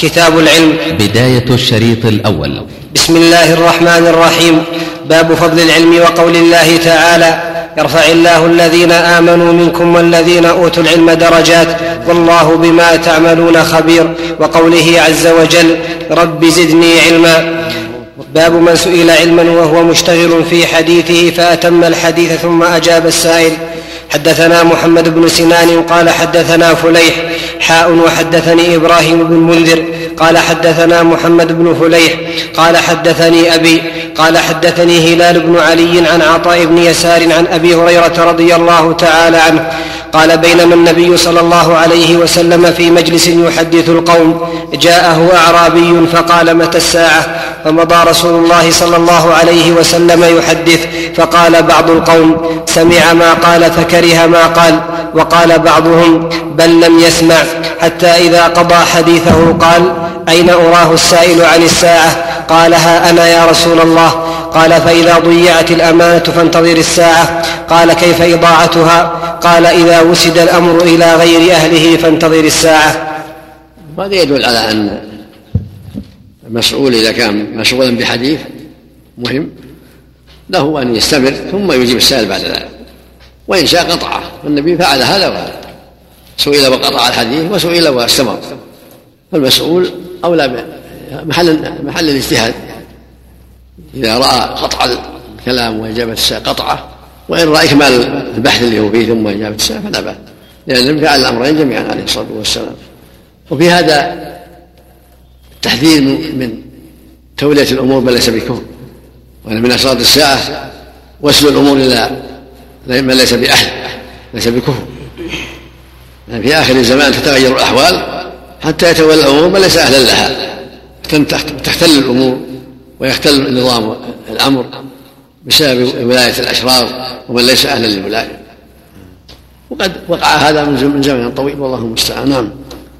كتاب العلم. بداية الشريط الأول. بسم الله الرحمن الرحيم. باب فضل العلم وقول الله تعالى يرفع الله الذين آمنوا منكم والذين أوتوا العلم درجات والله بما تعملون خبير. وقوله عز وجل رب زدني علما. باب من سئل علما وهو مشتغل في حديثه فأتم الحديث ثم أجاب السائل حدثنا محمد بن سنان قال حدثنا فليح حاء وحدثني إبراهيم بن منذر قال حدثنا محمد بن فليح قال حدثني أبي قال حدثني هلال بن علي عن عطاء بن يسار عن أبي هريرة رضي الله تعالى عنه قال بينما النبي صلى الله عليه وسلم في مجلس يحدث القوم جاءه أعرابي فقال متى الساعة؟ فمضى رسول الله صلى الله عليه وسلم يحدث فقال بعض القوم سمع ما قال فكره ما قال وقال بعضهم بل لم يسمع حتى إذا قضى حديثه قال أين أراه السائل عن الساعة؟ قال ها أنا يا رسول الله. قال فإذا ضيعت الأمانة فانتظر الساعة. قال كيف إضاعتها؟ قال إذا وسد الأمر إلى غير أهله فانتظر الساعة. وهذا يدل على أن المسؤول إذا كان مشغولا بحديث مهم؟ له أن يستمر ثم يجيب السائل بعد ذلك. وإن شاء قطعه والنبي فعل هذا وهذا. سئل وقطع الحديث وسئل واستمر. فالمسؤول أولى محل محل الاجتهاد. إذا رأى قطع الكلام واجابه السائل قطعه وإن راى اكمال البحث اللي هو فيه ثم اجابه السائل فلا بأس لأن النبي فعل الأمرين جميعا عليه الصلاة والسلام. وفي هذا التحذير من تولية الأمور بل ليس بكفر وأن من أشراط الساعة وسل الأمور إلى من ليس بأهل ليس بكفر. يعني في آخر الزمان تتغير الأحوال حتى يتولى الأمور من ليس أهلا لها تختل الأمور. ويختل نظام الأمر بسبب ولاية الأشرار ومن ليس أهلا للولاية. وقد وقع هذا من زمن طويل والله المستعان. نعم.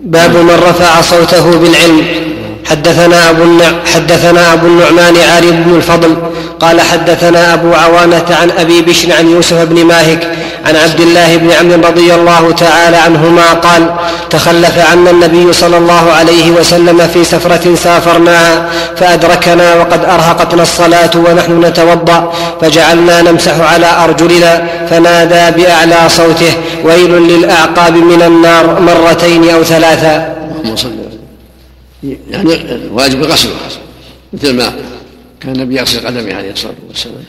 باب من رفع صوته بالعلم. حدثنا أبو حدثنا أبو النعمان عاري بن الفضل قال حدثنا أبو عوانة عن أبي بشر عن يوسف بن ماهك عن عبد الله بن عمرو رضي الله تعالى عنهما قال تخلف عنا النبي صلى الله عليه وسلم في سفرة سافرناها فأدركنا وقد أرهقتنا الصلاة ونحن نتوضأ فجعلنا نمسح على أرجلنا فنادى بأعلى صوته ويل للأعقاب من النار مرتين أو ثلاثا يعني واجب غسلها مثل ما كان النبي يغسل قدمه عليه الصلاة والسلام.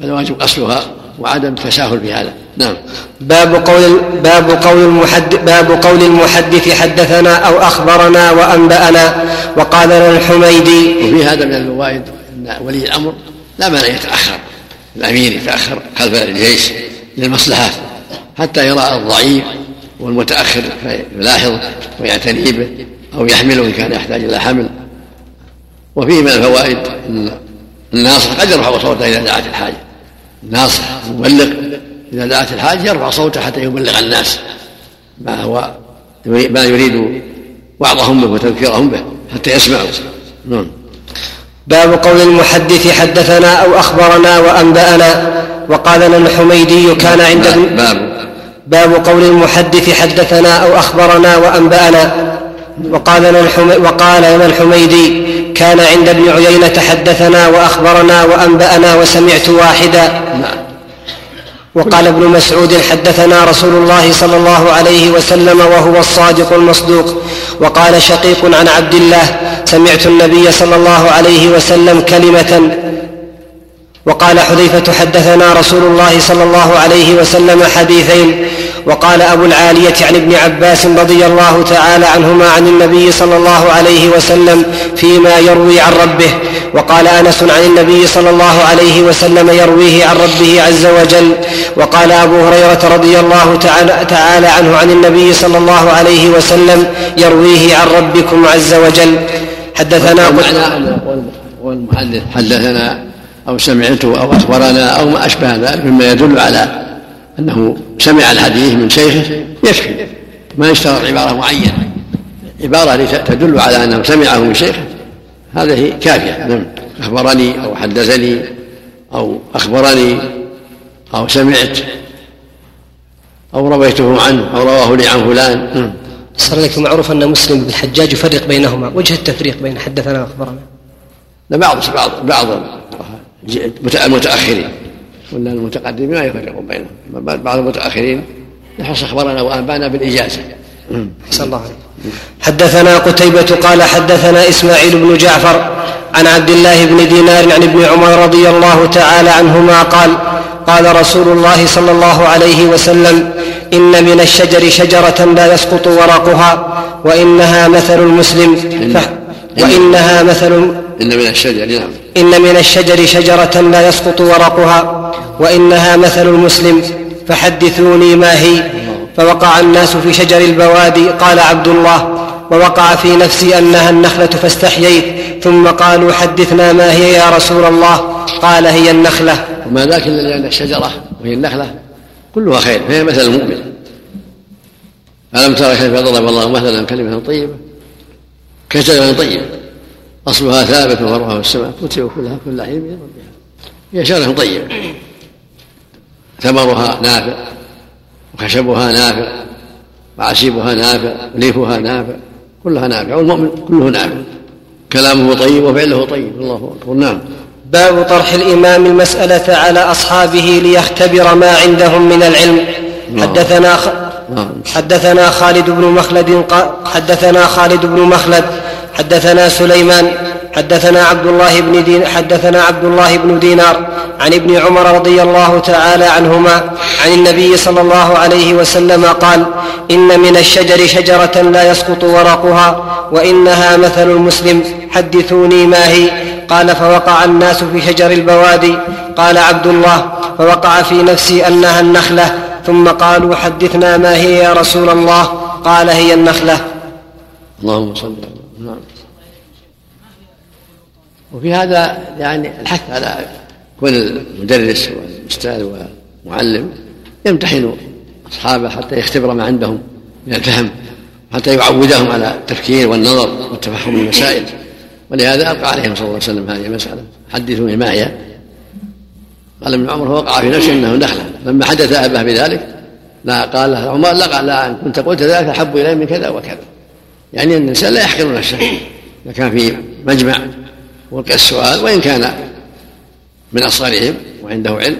فالواجب غسلها وعدم التساهل في هذا. نعم. باب قول باب قول المحدث باب قول المحدث حدثنا أو أخبرنا وأنبأنا وقال لنا الحميدي. وفي هذا من الفوائد أن ولي الأمر لا مانع يتأخر الأمير يتأخر خلف الجيش للمصلحات حتى يرى الضعيف والمتأخر فيلاحظ ويعتني به. أو يحمله إن كان يحتاج إلى حمل. وفيه من الفوائد أن الناصح قد يرفع صوته إذا دعت الحاجة. الناصح المبلغ إذا دعت الحاجة يرفع صوته حتى يبلغ الناس ما هو ما يريد وعظهم به وتذكيرهم به حتى يسمعوا. نعم. باب قول المحدث حدثنا أو أخبرنا وأنبأنا وقال لنا الحميدي كان عند باب. باب قول المحدث حدثنا أو أخبرنا وأنبأنا وقال لنا وقال لنا الحميدي كان عند ابن عيينة حدثنا وأخبرنا وأنبأنا وسمعت واحدا. وقال ابن مسعود حدثنا رسول الله صلى الله عليه وسلم وهو الصادق المصدوق. وقال شقيق عن عبد الله سمعت النبي صلى الله عليه وسلم كلمة وقال حذيفة حدثنا رسول الله صلى الله عليه وسلم حديثين. وقال أبو العالية عن ابن عباس رضي الله تعالى عنهما عن النبي صلى الله عليه وسلم فيما يروي عن ربه. وقال أنس عن النبي صلى الله عليه وسلم يرويه عن ربه عز وجل. وقال أبو هريرة رضي الله تعالى, تعالى عنه عن النبي صلى الله عليه وسلم يرويه عن ربكم عز وجل. حدثنا والمحدث حدثنا أو سمعته أو أخبرنا أو ما أشبه ذلك مما يدل على أنه سمع الحديث من شيخه يكفي ما يشترط عبارة معينة. عبارة تدل على أنه سمعه من شيخه. هذه كافية. نعم أخبرني أو حدثني أو أخبرني أو سمعت أو رويته عنه أو رواه لي عن فلان. نعم. صار لك معروف أن مسلم بن الحجاج يفرق بينهما. وجه التفريق بين حدثنا وأخبرنا. بعض بعض بعض المتأخرين. ولا المتقدمين ما يفرقون بينهم. بعض المتأخرين يحص أخبرنا وأنبأنا بالإجازة. صلى الله عليه حدثنا قتيبة قال حدثنا إسماعيل بن جعفر عن عبد الله بن دينار عن ابن عمر رضي الله تعالى عنهما قال قال رسول الله صلى الله عليه وسلم إن من الشجر شجرة لا يسقط ورقها وإنها مثل المسلم. وإنها مثل إن من الشجر نعم. إن من الشجر شجرة لا يسقط ورقها وإنها مثل المسلم فحدثوني ما هي؟ فوقع الناس في شجر البوادي قال عبد الله ووقع في نفسي أنها النخلة فاستحييت ثم قالوا حدثنا ما هي يا رسول الله؟ قال هي النخلة. وما ذاك إلا لأن الشجرة وهي النخلة كلها خير فهي مثل المؤمن. ألم ترى كيف ضرب الله مثلا كلمة طيبة؟ كشجرة طيبة أصلها ثابت وفرعها في السماء تؤتي كلها كل حين بإذن ربها هي شجرة طيبة. ثمرها نافع وخشبها نافع وعشيبها نافع وليفها نافع كلها نافع والمؤمن كله نافع. كلامه طيب وفعله طيب الله أكبر. نعم. باب طرح الإمام المسألة على أصحابه ليختبر ما عندهم من العلم. نعم. حدثنا خ... نعم. حدثنا خالد بن مخلد حدثنا خالد بن مخلد حدثنا سليمان حدثنا عبد الله بن دين حدثنا عبد الله بن دينار عن ابن عمر رضي الله تعالى عنهما عن النبي صلى الله عليه وسلم قال إن من الشجر شجرة لا يسقط ورقها وإنها مثل المسلم حدثوني ما هي؟ قال فوقع الناس في شجر البوادي. قال عبد الله فوقع في نفسي أنها النخلة ثم قالوا حدثنا ما هي يا رسول الله؟ قال هي النخلة. اللهم صل نعم. وفي هذا يعني الحث على كون المدرس والأستاذ والمعلم يمتحن أصحابه حتى يختبر ما عندهم من الفهم حتى يعودهم على التفكير والنظر والتفهم المسائل ولهذا ألقى عليهم صلى الله عليه وسلم هذه المسألة. حدثوني ما هي قال ابن عمر فوقع في نفسه إنه نخله لما حدث أباه بذلك لا قال له عمر لا لا إن كنت قلت ذلك أحب إلي من كذا وكذا. يعني أن الإنسان لا يحقر نفسه. إذا كان في مجمع وقع السؤال وإن كان من أصغرهم وعنده علم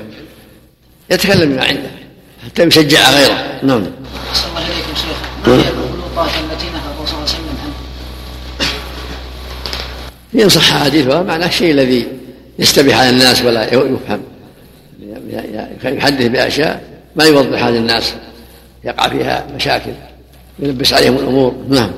يتكلم بما عنده حتى يشجع غيره. نعم. الله شيخ. ما هي المخلوقات التي نهى الرسول صلى الله عليه وسلم عنها؟ إن صح حديثها معناه الشيء الذي يستبيح على الناس ولا يفهم. يحدث بأشياء ما يوضح هذا الناس يقع فيها مشاكل. يلبس عليهم الأمور. نعم.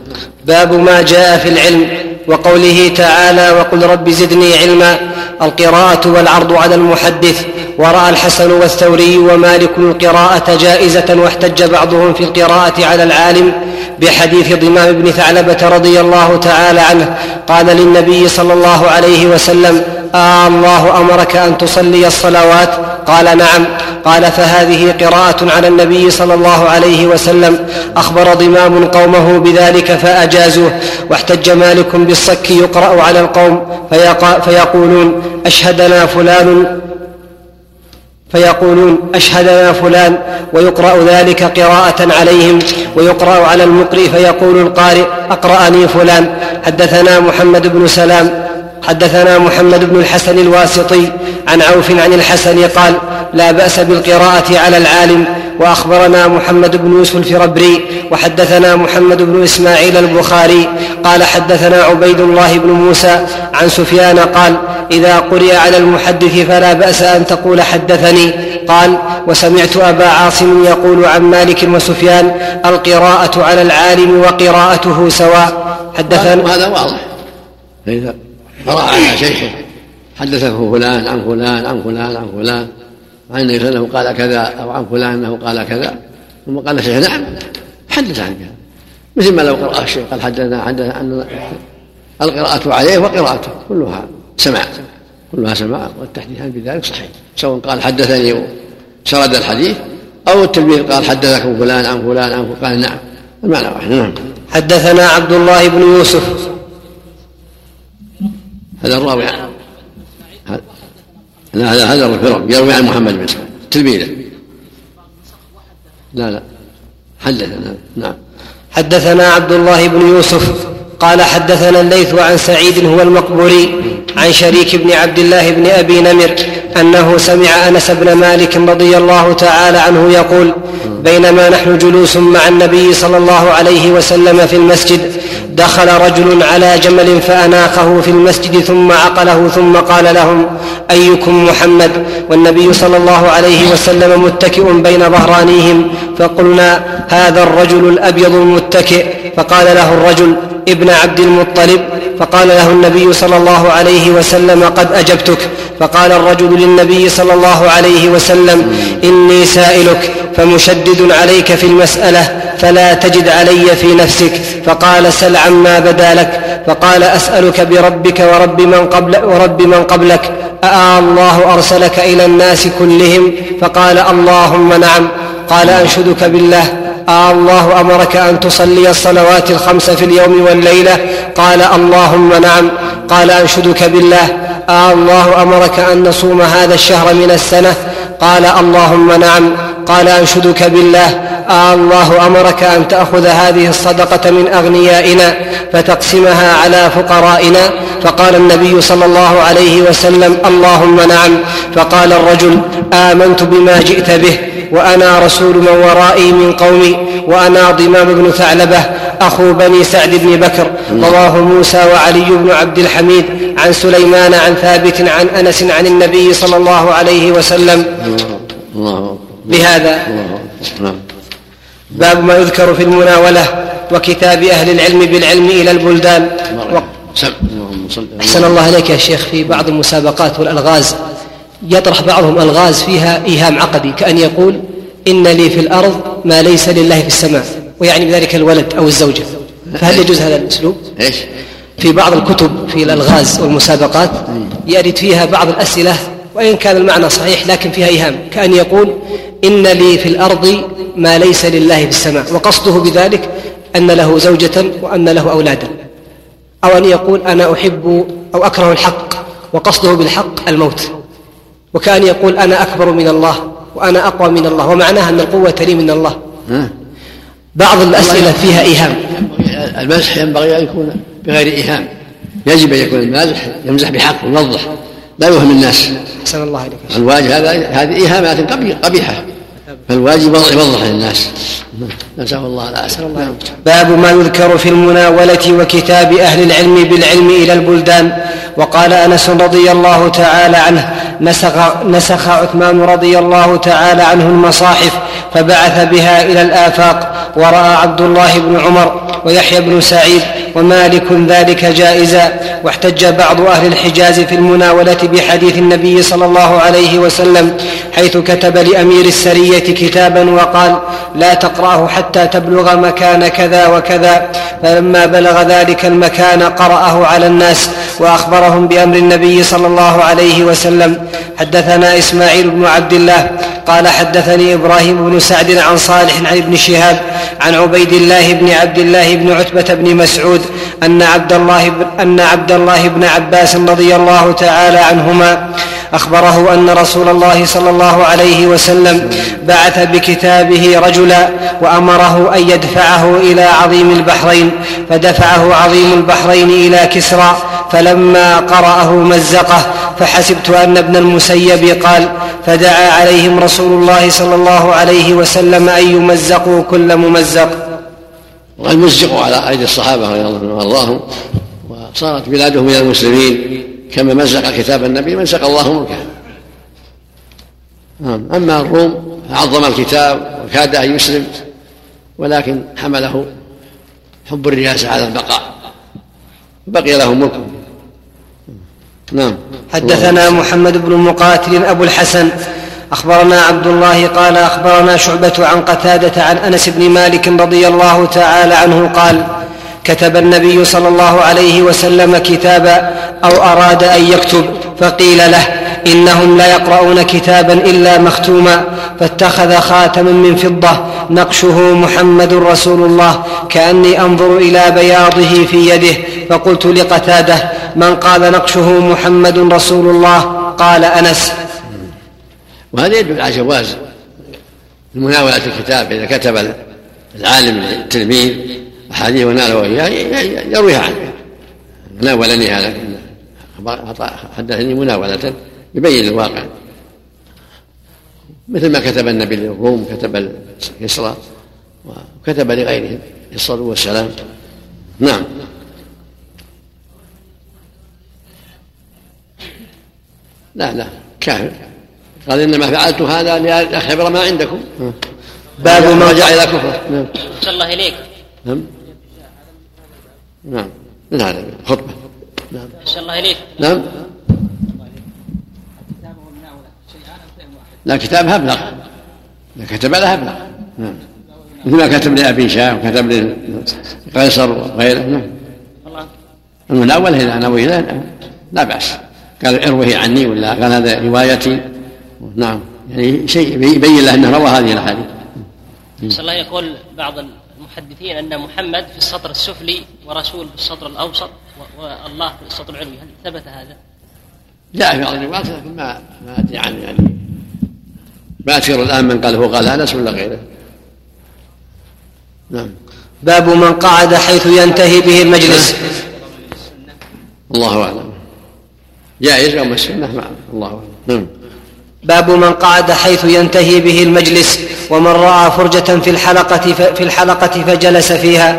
باب ما جاء في العلم وقوله تعالى وقل رب زدني علما. القراءة والعرض على المحدث. ورأى الحسن والثوري ومالك القراءة جائزة واحتج بعضهم في القراءة على العالم بحديث ضمام بن ثعلبة رضي الله تعالى عنه. قال للنبي صلى الله عليه وسلم آه الله أمرك أن تصلي الصلوات؟ قال نعم. قال فهذه قراءة على النبي صلى الله عليه وسلم. أخبر ضمام قومه بذلك فأجازوه. واحتج مالك بالصك يقرأ على القوم. فيقولون أشهدنا فلان. فيقولون أشهدنا فلان. ويقرأ ذلك قراءة عليهم. ويقرأ على المقرئ فيقول القارئ أقرأني فلان. حدثنا محمد بن سلام. حدثنا محمد بن الحسن الواسطي عن عوف عن الحسن قال لا بأس بالقراءة على العالم وأخبرنا محمد بن يوسف الفربري وحدثنا محمد بن إسماعيل البخاري قال حدثنا عبيد الله بن موسى عن سفيان قال إذا قرئ على المحدث فلا بأس أن تقول حدثني قال وسمعت أبا عاصم يقول عن مالك وسفيان القراءة على العالم وقراءته سواء. حدثنا هذا واضح. قرأ على شيخه. حدثه فلان عن فلان عن فلان عن فلان. عن النبي انه قال كذا أو عن فلان أنه قال كذا. ثم قال الشيخ نعم حدث عن كذا. مثل ما لو قرأ الشيخ قال حدثنا حدث عن القراءة عليه وقراءته كلها سماع كلها سماع والتحديث عن بذلك صحيح. سواء قال حدثني سرد الحديث أو التلميذ قال حدثكم فلان عن فلان عن فلان. قال نعم المعنى واحد. نعم. حدثنا عبد الله بن يوسف. هذا الراوي. لا هذا هذا الفرق يروي عن محمد بن تلميذه. لا لا. حدث نعم. حدثنا عبد الله بن يوسف قال حدثنا الليث عن سعيد هو المقبوري عن شريك بن عبد الله بن أبي نمر أنه سمع أنس بن مالك رضي الله تعالى عنه يقول بينما نحن جلوس مع النبي صلى الله عليه وسلم في المسجد دخل رجل على جمل فاناخه في المسجد ثم عقله ثم قال لهم أيكم محمد؟ والنبي صلى الله عليه وسلم متكئ بين ظهرانيهم فقلنا هذا الرجل الأبيض المتكئ. فقال له الرجل ابن عبد المطلب. فقال له النبي صلى الله عليه وسلم قد أجبتك. فقال الرجل للنبي صلى الله عليه وسلم إني سائلك فمشدد عليك في المسألة فلا تجد علي في نفسك. فقال سل عما بدا لك. فقال أسألك بربك ورب من قبل ورب من قبلك أآ الله أرسلك إلى الناس كلهم؟ فقال اللهم نعم. قال أنشدك بالله. آه الله أمرك أن تصلي الصلوات الخمس في اليوم والليلة. قال اللهم نعم. قال أنشدك بالله. آه الله أمرك أن نصوم هذا الشهر من السنة. قال اللهم نعم. قال أنشدك بالله. آه الله أمرك أن تأخذ هذه الصدقة من أغنيائنا فتقسمها على فقرائنا. فقال النبي صلى الله عليه وسلم اللهم نعم. فقال الرجل آمنت بما جئت به. وأنا رسول من ورائي من قومي وأنا ضمام بن ثعلبة أخو بني سعد بن بكر. رواه موسى وعلي بن عبد الحميد عن سليمان عن ثابت عن أنس عن النبي صلى الله عليه وسلم. بهذا. باب ما يذكر في المناولة وكتاب أهل العلم بالعلم إلى البلدان. أحسن الله إليك يا شيخ في بعض المسابقات والألغاز. يطرح بعضهم ألغاز فيها إيهام عقدي كأن يقول إن لي في الأرض ما ليس لله في السماء ويعني بذلك الولد أو الزوجة فهل يجوز هذا الأسلوب؟ إيش؟ في بعض الكتب في الألغاز والمسابقات يرد فيها بعض الأسئلة وإن كان المعنى صحيح لكن فيها إيهام كأن يقول إن لي في الأرض ما ليس لله في السماء وقصده بذلك أن له زوجة وأن له أولادا أو أن يقول أنا أحب أو أكره الحق وقصده بالحق الموت وكأن يقول أنا أكبر من الله وأنا أقوى من الله ومعناها أن القوة لي من الله؟ بعض الأسئلة فيها إيهام. المزح ينبغي أن يكون بغير إيهام. يجب أن يكون المازح يمزح بحق ويوضح. لا يوهم الناس. أحسن الله شيخ. الواجب هذا هذه إيهامات قبي- قبيحة. فالواجب يوضح للناس. نسأل الله العافية. نعم. باب ما يذكر في المناولة وكتاب أهل العلم بالعلم إلى البلدان. وقال أنس رضي الله تعالى عنه نسخ, نسخ عثمان رضي الله تعالى عنه المصاحف فبعث بها إلى الآفاق ورأى عبد الله بن عمر ويحيى بن سعيد ومالك ذلك جائزا واحتج بعض أهل الحجاز في المناولة بحديث النبي صلى الله عليه وسلم حيث كتب لأمير السرية كتابا وقال لا تقرأه حتى تبلغ مكان كذا وكذا فلما بلغ ذلك المكان قرأه على الناس وأخبرهم بأمر النبي صلى الله عليه وسلم. حدثنا إسماعيل بن عبد الله قال حدثني إبراهيم بن سعد عن صالح عن ابن شهاب عن عبيد الله بن عبد الله بن عتبة بن مسعود أن عبد الله أن عبد الله بن عباس رضي الله تعالى عنهما أخبره أن رسول الله صلى الله عليه وسلم بعث بكتابه رجلا وأمره أن يدفعه إلى عظيم البحرين فدفعه عظيم البحرين إلى كسرى فلما قرأه مزقه فحسبت أن ابن المسيب قال فدعا عليهم رسول الله صلى الله عليه وسلم أن يمزقوا كل ممزق. وقد مزقوا على أيدي الصحابة رضي الله عنهم وأرضاهم وصارت بلادهم من المسلمين كما مزق كتاب النبي مزق الله ملكه. نعم أما الروم فعظم الكتاب وكاد أن يسلم ولكن حمله حب الرياسه على البقاء بقي له ملكه. نعم. حدثنا محمد بن مقاتل أبو الحسن. أخبرنا عبد الله قال أخبرنا شعبة عن قتادة عن أنس بن مالك رضي الله تعالى عنه قال كتب النبي صلى الله عليه وسلم كتابا أو أراد أن يكتب فقيل له إنهم لا يقرؤون كتابا إلا مختوما. فاتخذ خاتما من فضة نقشه محمد رسول الله كأني أنظر إلى بياضه في يده فقلت لقتادة من قال نقشه محمد رسول الله قال أنس. وهذا يدل على جواز مناولة الكتاب إذا كتب العالم للتلميذ أحاديث ونال وإياه يرويها عنه. ناولني هذا. حدثني مناولة يبين الواقع. مثل ما كتب النبي للروم كتب كسرى وكتب لغيرهم. الصلاة والسلام. نعم. لا لا كافر. قال إنما فعلت هذا لاختبر ما عندكم. باب ما رجع إلى كفر. نعم. الله إليك. نعم. نعم. من هذا؟ خطبة. نعم. الله إليك. نعم. لا كتابها أبلغ. لا كتب لها أبلغ. نعم. مثل ما كتب لأبي شاه وكتب لقيصر وغيره. نعم. المناولة إذا نوي لا لا بأس. قال اروه عني ولا قال هذا روايتي؟ نعم. يعني شيء يبين له أنه روى هذه الأحاديث. صلى الله يقول بعض المحدثين أن محمد في السطر السفلي ورسول في السطر الأوسط والله في السطر العلوي. هل ثبت هذا؟ جاء في بعض الروايات لكن ما ما أدري عنه يعني ما أذكر الآن من قال هو قال انس ولا غيره. نعم. باب من قعد حيث ينتهي به المجلس. الله أعلم. جائز أو السنة نعم. الله أعلم. نعم. باب من قعد حيث ينتهي به المجلس ومن رأى فرجة في الحلقة في الحلقة فجلس فيها.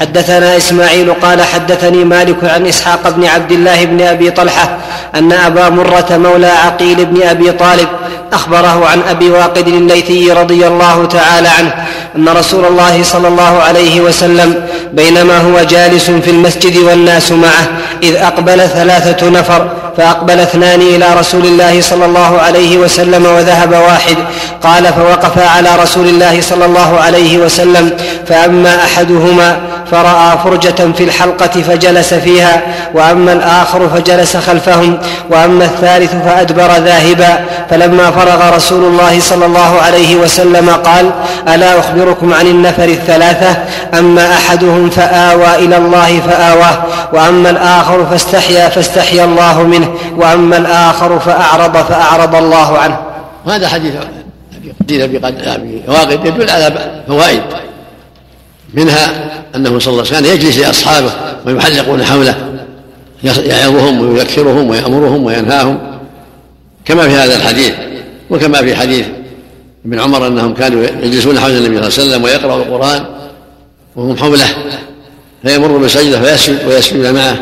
حدثنا إسماعيل قال حدثني مالك عن إسحاق بن عبد الله بن أبي طلحة أن أبا مرة مولى عقيل بن أبي طالب أخبره عن أبي واقد الليثي رضي الله تعالى عنه أن رسول الله صلى الله عليه وسلم بينما هو جالس في المسجد والناس معه إذ أقبل ثلاثة نفر فأقبل اثنان إلى رسول الله صلى الله عليه وسلم وذهب واحد قال فوقف على رسول الله صلى الله عليه وسلم فأما أحدهما فرأى فرجة في الحلقة فجلس فيها وأما الآخر فجلس خلفهم وأما الثالث فأدبر ذاهبا. فلما فرغ رسول الله صلى الله عليه وسلم قال ألا أخبركم عن النفر الثلاثة؟ أما أحدهم فآوى إلى الله فآواه وأما الآخر فاستحيا فاستحيا الله منه وأما الآخر فأعرض فأعرض الله عنه. وهذا حديث حديث أبي واقد يدل على فوائد. منها أنه صلى الله عليه وسلم يجلس لأصحابه ويحلقون حوله يعظهم ويذكرهم ويأمرهم وينهاهم كما في هذا الحديث وكما في حديث ابن عمر أنهم كانوا يجلسون حول النبي صلى الله عليه وسلم ويقرأ القرآن وهم حوله فيمر بسجدة فيسجد ويسجد معه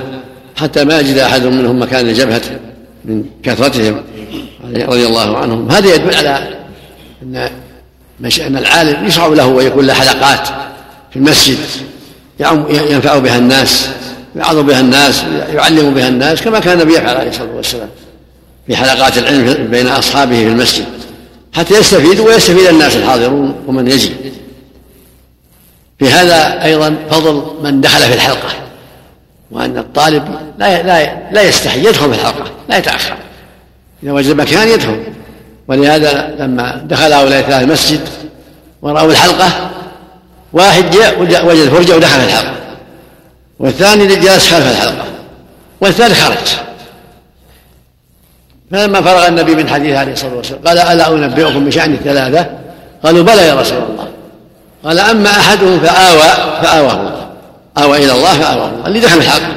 حتى ما يجد أحد منهم مكان جبهته من كثرتهم رضي الله عنهم. هذا يدل على أن أن العالم يشرع له ويكون له حلقات. في المسجد ينفع بها الناس يعظ بها الناس يعلم بها الناس كما كان النبي يفعل عليه الصلاة والسلام في حلقات العلم بين أصحابه في المسجد حتى يستفيدوا ويستفيد الناس الحاضرون ومن يجي. في هذا أيضا فضل من دخل في الحلقة وأن الطالب لا لا لا يستحي يدخل في الحلقة لا يتأخر إذا وجد مكان يدخل. ولهذا لما دخل هؤلاء الثلاثه المسجد ورأوا الحلقة واحد جاء وجد فرجه ودخل في الحلقة. والثاني جلس خلف الحلقة. والثالث خرج. فلما فرغ النبي من حديث عليه الصلاة والسلام قال ألا أنبئكم بشأن الثلاثة؟ قالوا بلى يا رسول الله. قال أما أحدهم فاوى فآواه الله. آوى إلى الله فآواه الله. اللي دخل الحلقة.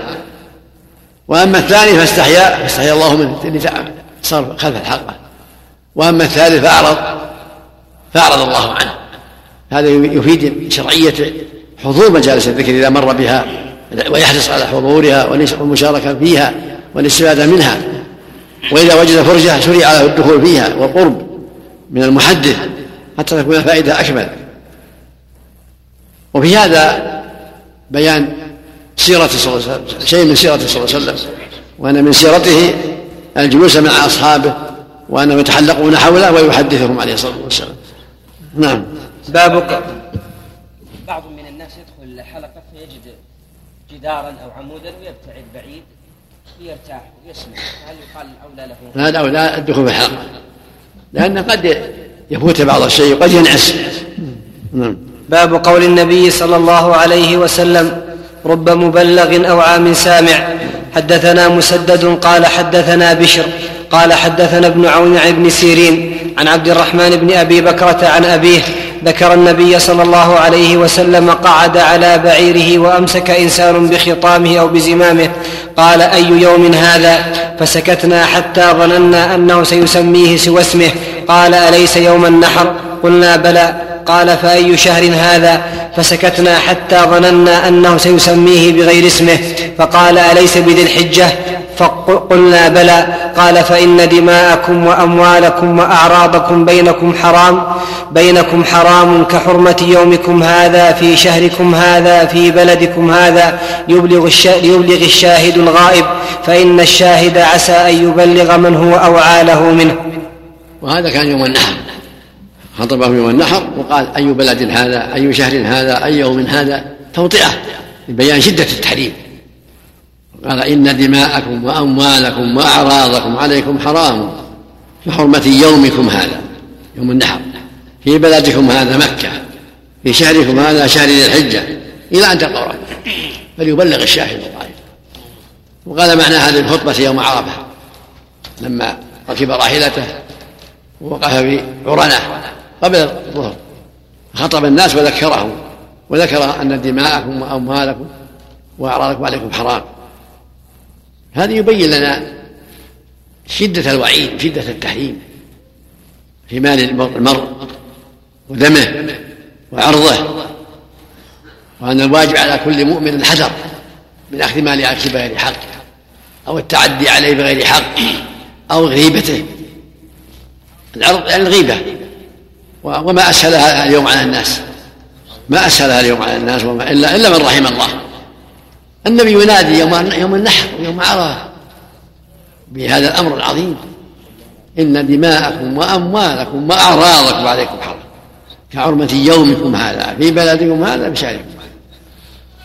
وأما الثاني فاستحيا فاستحيا الله منه اللي صار خلف الحلقة. وأما الثالث فاعرض فأعرض الله عنه. هذا يفيد شرعية حضور مجالس الذكر إذا مر بها ويحرص على حضورها والمشاركه فيها والاستفادة منها. وإذا وجد فرجة شرع له الدخول فيها والقرب من المحدث حتى تكون الفائدة أكمل. وفي هذا بيان سيرة صلى الله عليه وسلم شيء من سيرته صلى الله عليه وسلم وأن من سيرته الجلوس مع أصحابه وأنهم يتحلقون حوله ويحدثهم عليه الصلاة والسلام. نعم. باب بعض من الناس يدخل الحلقة فيجد جدارا أو عمودا ويبتعد بعيد يرتاح ويسمع. هل يقال الاولى له؟ هذا اولى الدخول في الحلقة. لأنه قد يفوت بعض الشيء وقد ينعس. نعم. باب قول النبي صلى الله عليه وسلم رب مبلغ أو عام سامع حدثنا مسدد قال حدثنا بشر قال حدثنا ابن عون عن ابن سيرين عن عبد الرحمن بن أبي بكرة عن أبيه ذكر النبي صلى الله عليه وسلم قعد على بعيره وأمسك إنسان بخطامه أو بزمامه. قال أي يوم هذا؟ فسكتنا حتى ظننا أنه سيسميه سوى اسمه. قال أليس يوم النحر؟ قلنا بلى. قال فأي شهر هذا؟ فسكتنا حتى ظننا أنه سيسميه بغير اسمه. فقال أليس بذي الحجة؟ فقلنا بلى. قال فإن دماءكم وأموالكم وأعراضكم بينكم حرام. بينكم حرام كحرمة يومكم هذا في شهركم هذا في بلدكم هذا. يبلغ, يبلغ الشاهد الغائب. فإن الشاهد عسى أن يبلغ من هو أوعى له منه. وهذا كان يوم النحر. خطبهم يوم النحر وقال أي بلد هذا؟ أي شهر هذا؟ أي يوم هذا؟ توطئه لبيان شدة التحريم. قال إن دماءكم وأموالكم وأعراضكم عليكم حرام كحرمة يومكم هذا يوم النحر. في بلدكم هذا مكة في شهركم هذا شهر ذي الحجة. إلى أن تلقوا فليبلغ الشاهد الغائب. وقال معنى هذه الخطبة يوم عرفة لما ركب راحلته ووقف في عرنة قبل الظهر خطب الناس وذكرهم وذكر أن دماءكم وأموالكم وأعراضكم عليكم حرام. هذا يبين لنا شدة الوعيد شدة التحريم في مال المرء ودمه وعرضه وأن الواجب على كل مؤمن الحذر من أخذ مال أخيه بغير حق أو التعدي عليه بغير حق أو غيبته. العرض يعني الغيبة. وما أسهلها اليوم على الناس. ما أسهلها اليوم على الناس وما إلا إلا من رحم الله. النبي ينادي يوم يوم النحر ويوم عرفة. بهذا الأمر العظيم. إن دماءكم وأموالكم واعراضكم عليكم حرام كعرمة يومكم هذا في بلدكم هذا بشاركم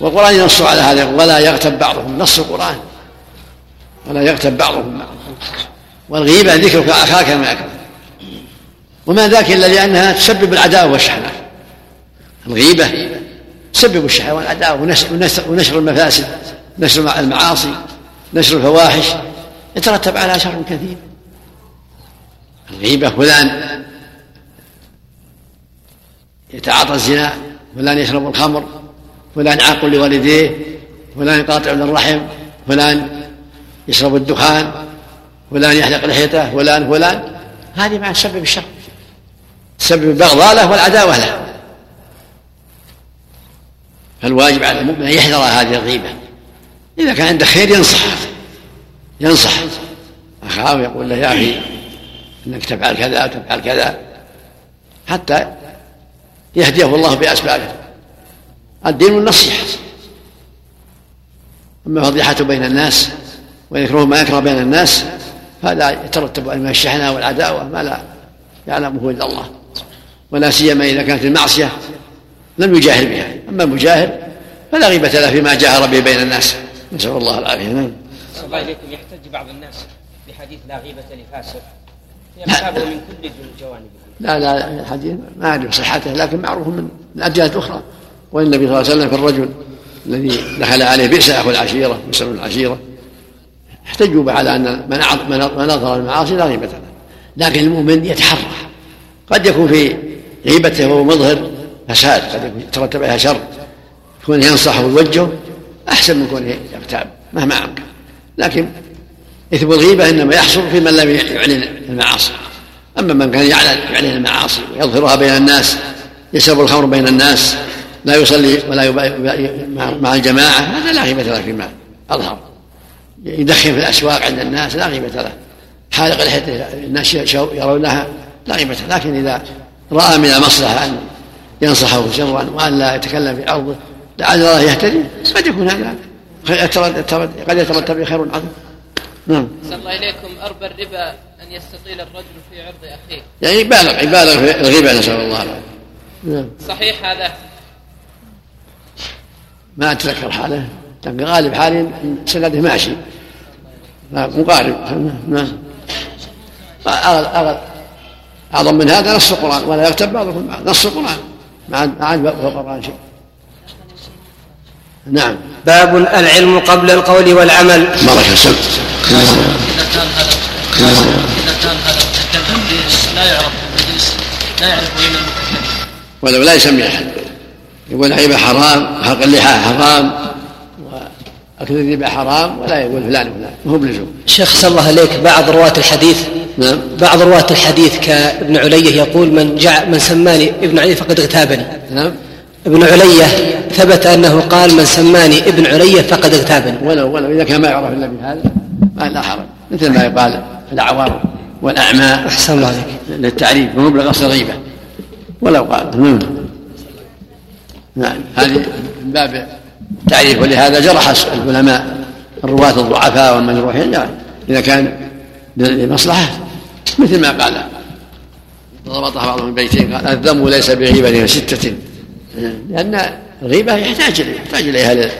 والقرآن ينص على هذا ولا يغتب بعضكم نص القرآن. ولا يغتب بعضكم بعضا. والغيبة ذكرك أخاك ما يكره. وما ذاك إلا لأنها تسبب العداوة والشحناء الغيبة تسبب الشهوة والعداوة ونشر المفاسد نشر المعاصي نشر الفواحش يترتب على شر كثير. الغيبة فلان يتعاطى الزنا فلان يشرب الخمر فلان عاق لوالديه فلان يقاطع الرحم فلان يشرب الدخان فلان يحلق لحيته فلان فلان. هذه مع تسبب الشر. تسبب البغضاء له والعداوة له. فالواجب على المؤمن أن يحذر هذه الغيبة. إذا كان عنده خير ينصح ينصح. أخاه ويقول له يا أخي إنك تفعل كذا وتفعل كذا. حتى يهديه الله بأسبابه. الدين النصيحة أما فضيحته بين الناس ويكره ما يكره بين الناس هذا يترتب عليه الشحنة والعداوة ما لا يعلمه إلا الله. ولا سيما إذا كانت المعصية لم يجاهر بها. أما المجاهر فلا غيبة له فيما جاهر به بين الناس. نسأل الله العافية. نعم. الله إليكم. يحتج بعض الناس بحديث لا غيبة لفاسق. يمسابه من كل الجوانب. لا لا الحديث ما أعرف صحته لكن معروف من أجيال أخرى والنبي صلى الله عليه وسلم في الرجل الذي دخل عليه بئس أخو العشيرة بئس العشيرة احتجوا على أن من نظر المعاصي لا غيبة له. لكن المؤمن يتحرى. قد يكون في غيبته وهو مظهر فساد قد يترتب عليها شر. كون ينصح ويوجه أحسن من كونه يغتاب مهما أمكن. لكن إثم الغيبة إنما يحصل في من لم يعلن المعاصي. أما من كان يعلن يعلن المعاصي ويظهرها بين الناس يشرب الخمر بين الناس لا يصلي ولا مع الجماعة هذا لا غيبة له فيما أظهر. يدخن في الأسواق عند الناس لا غيبة له. حالق لحيته الناس يرونها لا غيبة لكن إذا رأى من المصلحة أن ينصحه سرا وأن لا يتكلم في عرضه لعل الله يهتدي. قد يكون هذا. قد يترتب خير عظيم. نعم. صلى الله إليكم. أربى الربا أن يستطيل الرجل في عرض أخيه. يعني يبالغ يبالغ في الغيبة نسأل الله. العافية نعم. صحيح هذا. ما أتذكر حاله لكن غالب حالي سنده ماشي. مقارب. نعم. أعظم من هذا نص القرآن ولا يغتب بعضكم نص القرآن. ما عاد فوق القرآن شيء. نعم. باب العلم قبل القول والعمل. بارك الله إذا كان هذا إذا كان هذا لا يعرف لا يعرف من المتكلم ولو لا يسمي أحد. يقول العيبة حرام وحلق اللحى حرام وأكل الربا حرام ولا يقول فلان وفلان. هو بلزوم. شيخ صلى الله عليك بعض رواة الحديث نعم. بعض رواة الحديث كابن علية يقول من جع من سماني ابن علية فقد اغتابني. نعم. ابن علية ثبت أنه قال من سماني ابن علية فقد اغتابني. ولو ولو إذا كان ما يعرف إلا بهذا ما لا حرج. مثل ما يقال الأعوار والأعمى أحسن الله عليك. للتعريف ومبلغ الصغيبة ولو قال. نعم. نعم. هذه من باب التعريف ولهذا جرح العلماء الرواة الضعفاء والمجروحين. لا إذا كان لمصلحة مثل ما قال. ضبطها بعضهم البيتين قال الذم ليس بغيبة ستة. لأن الغيبة يحتاج يحتاج إليها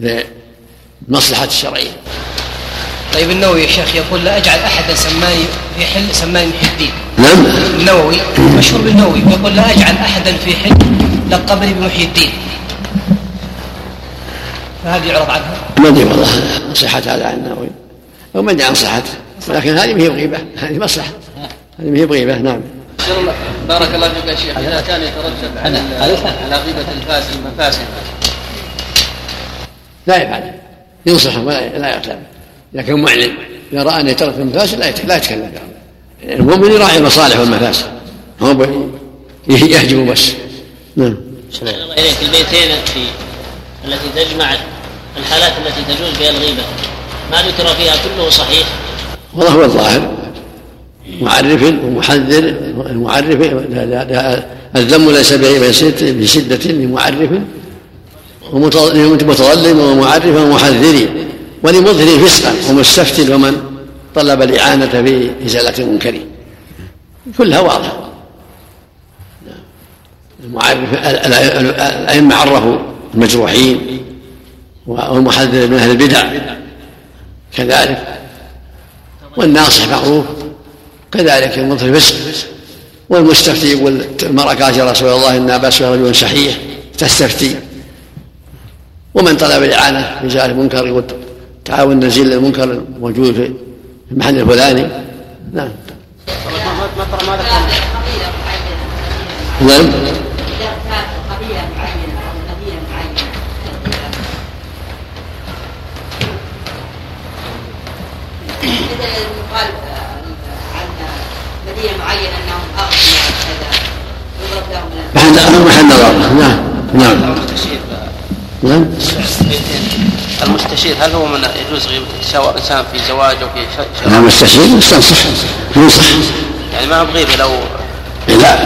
للمصلحة الشرعية. طيب النووي يا شيخ يقول لا أجعل أحدا سماني في حل سماني محي الدين. نعم. النووي مشهور بالنووي يقول لا أجعل أحدا في حل لقبني بمحيي الدين. فهذه يعرض عنها ما أدري والله هذا عن النووي. أو ما أدري عن صحته. ولكن هذه ما هي بغيبة هذه مصلحة. هذه ما هي بغيبة نعم. بارك الله فيك يا شيخ. إذا كان يترتب على على غيبة الفاسد مفاسد لا يفعل ينصحه ولا لا يغتاب إذا كان معلم إذا رأى أن يترك المفاسد لا لا يتكلم. المؤمن يراعي المصالح والمفاسد. هو يهجم بس. نعم. إليك. البيتين في التي تجمع الحالات التي تجوز فيها الغيبة. ما ذكر فيها كله صحيح. والله هو الظاهر. معرف ومحذر المعرف الذم ليس بشدة لمعرف. ومتظلم ومعرف ومحذر ولمظهر فسقا. ومستفتل ومن طلب الإعانة في إزالة المنكر. كلها واضحة المعرف الأئمة عرفوا المجروحين والمحذر من أهل البدع. كذلك والناصح معروف كذلك المظهر الفسق والمستفتي يقول المرأة قالت يا رسول الله إن أبا رجل شحيح تستفتي ومن طلب الإعانة في إزالة المنكر يقول تعاون نزيل المنكر الموجود في المحل الفلاني نعم نعم يقال عن مدينه محل نظر نعم نعم نعم المستشير هل هو من يجوز غيبة الإنسان في زواج أو في شيء؟ نعم المستشير يستنصح ينصح. يعني ما هو بغيبة لو لا.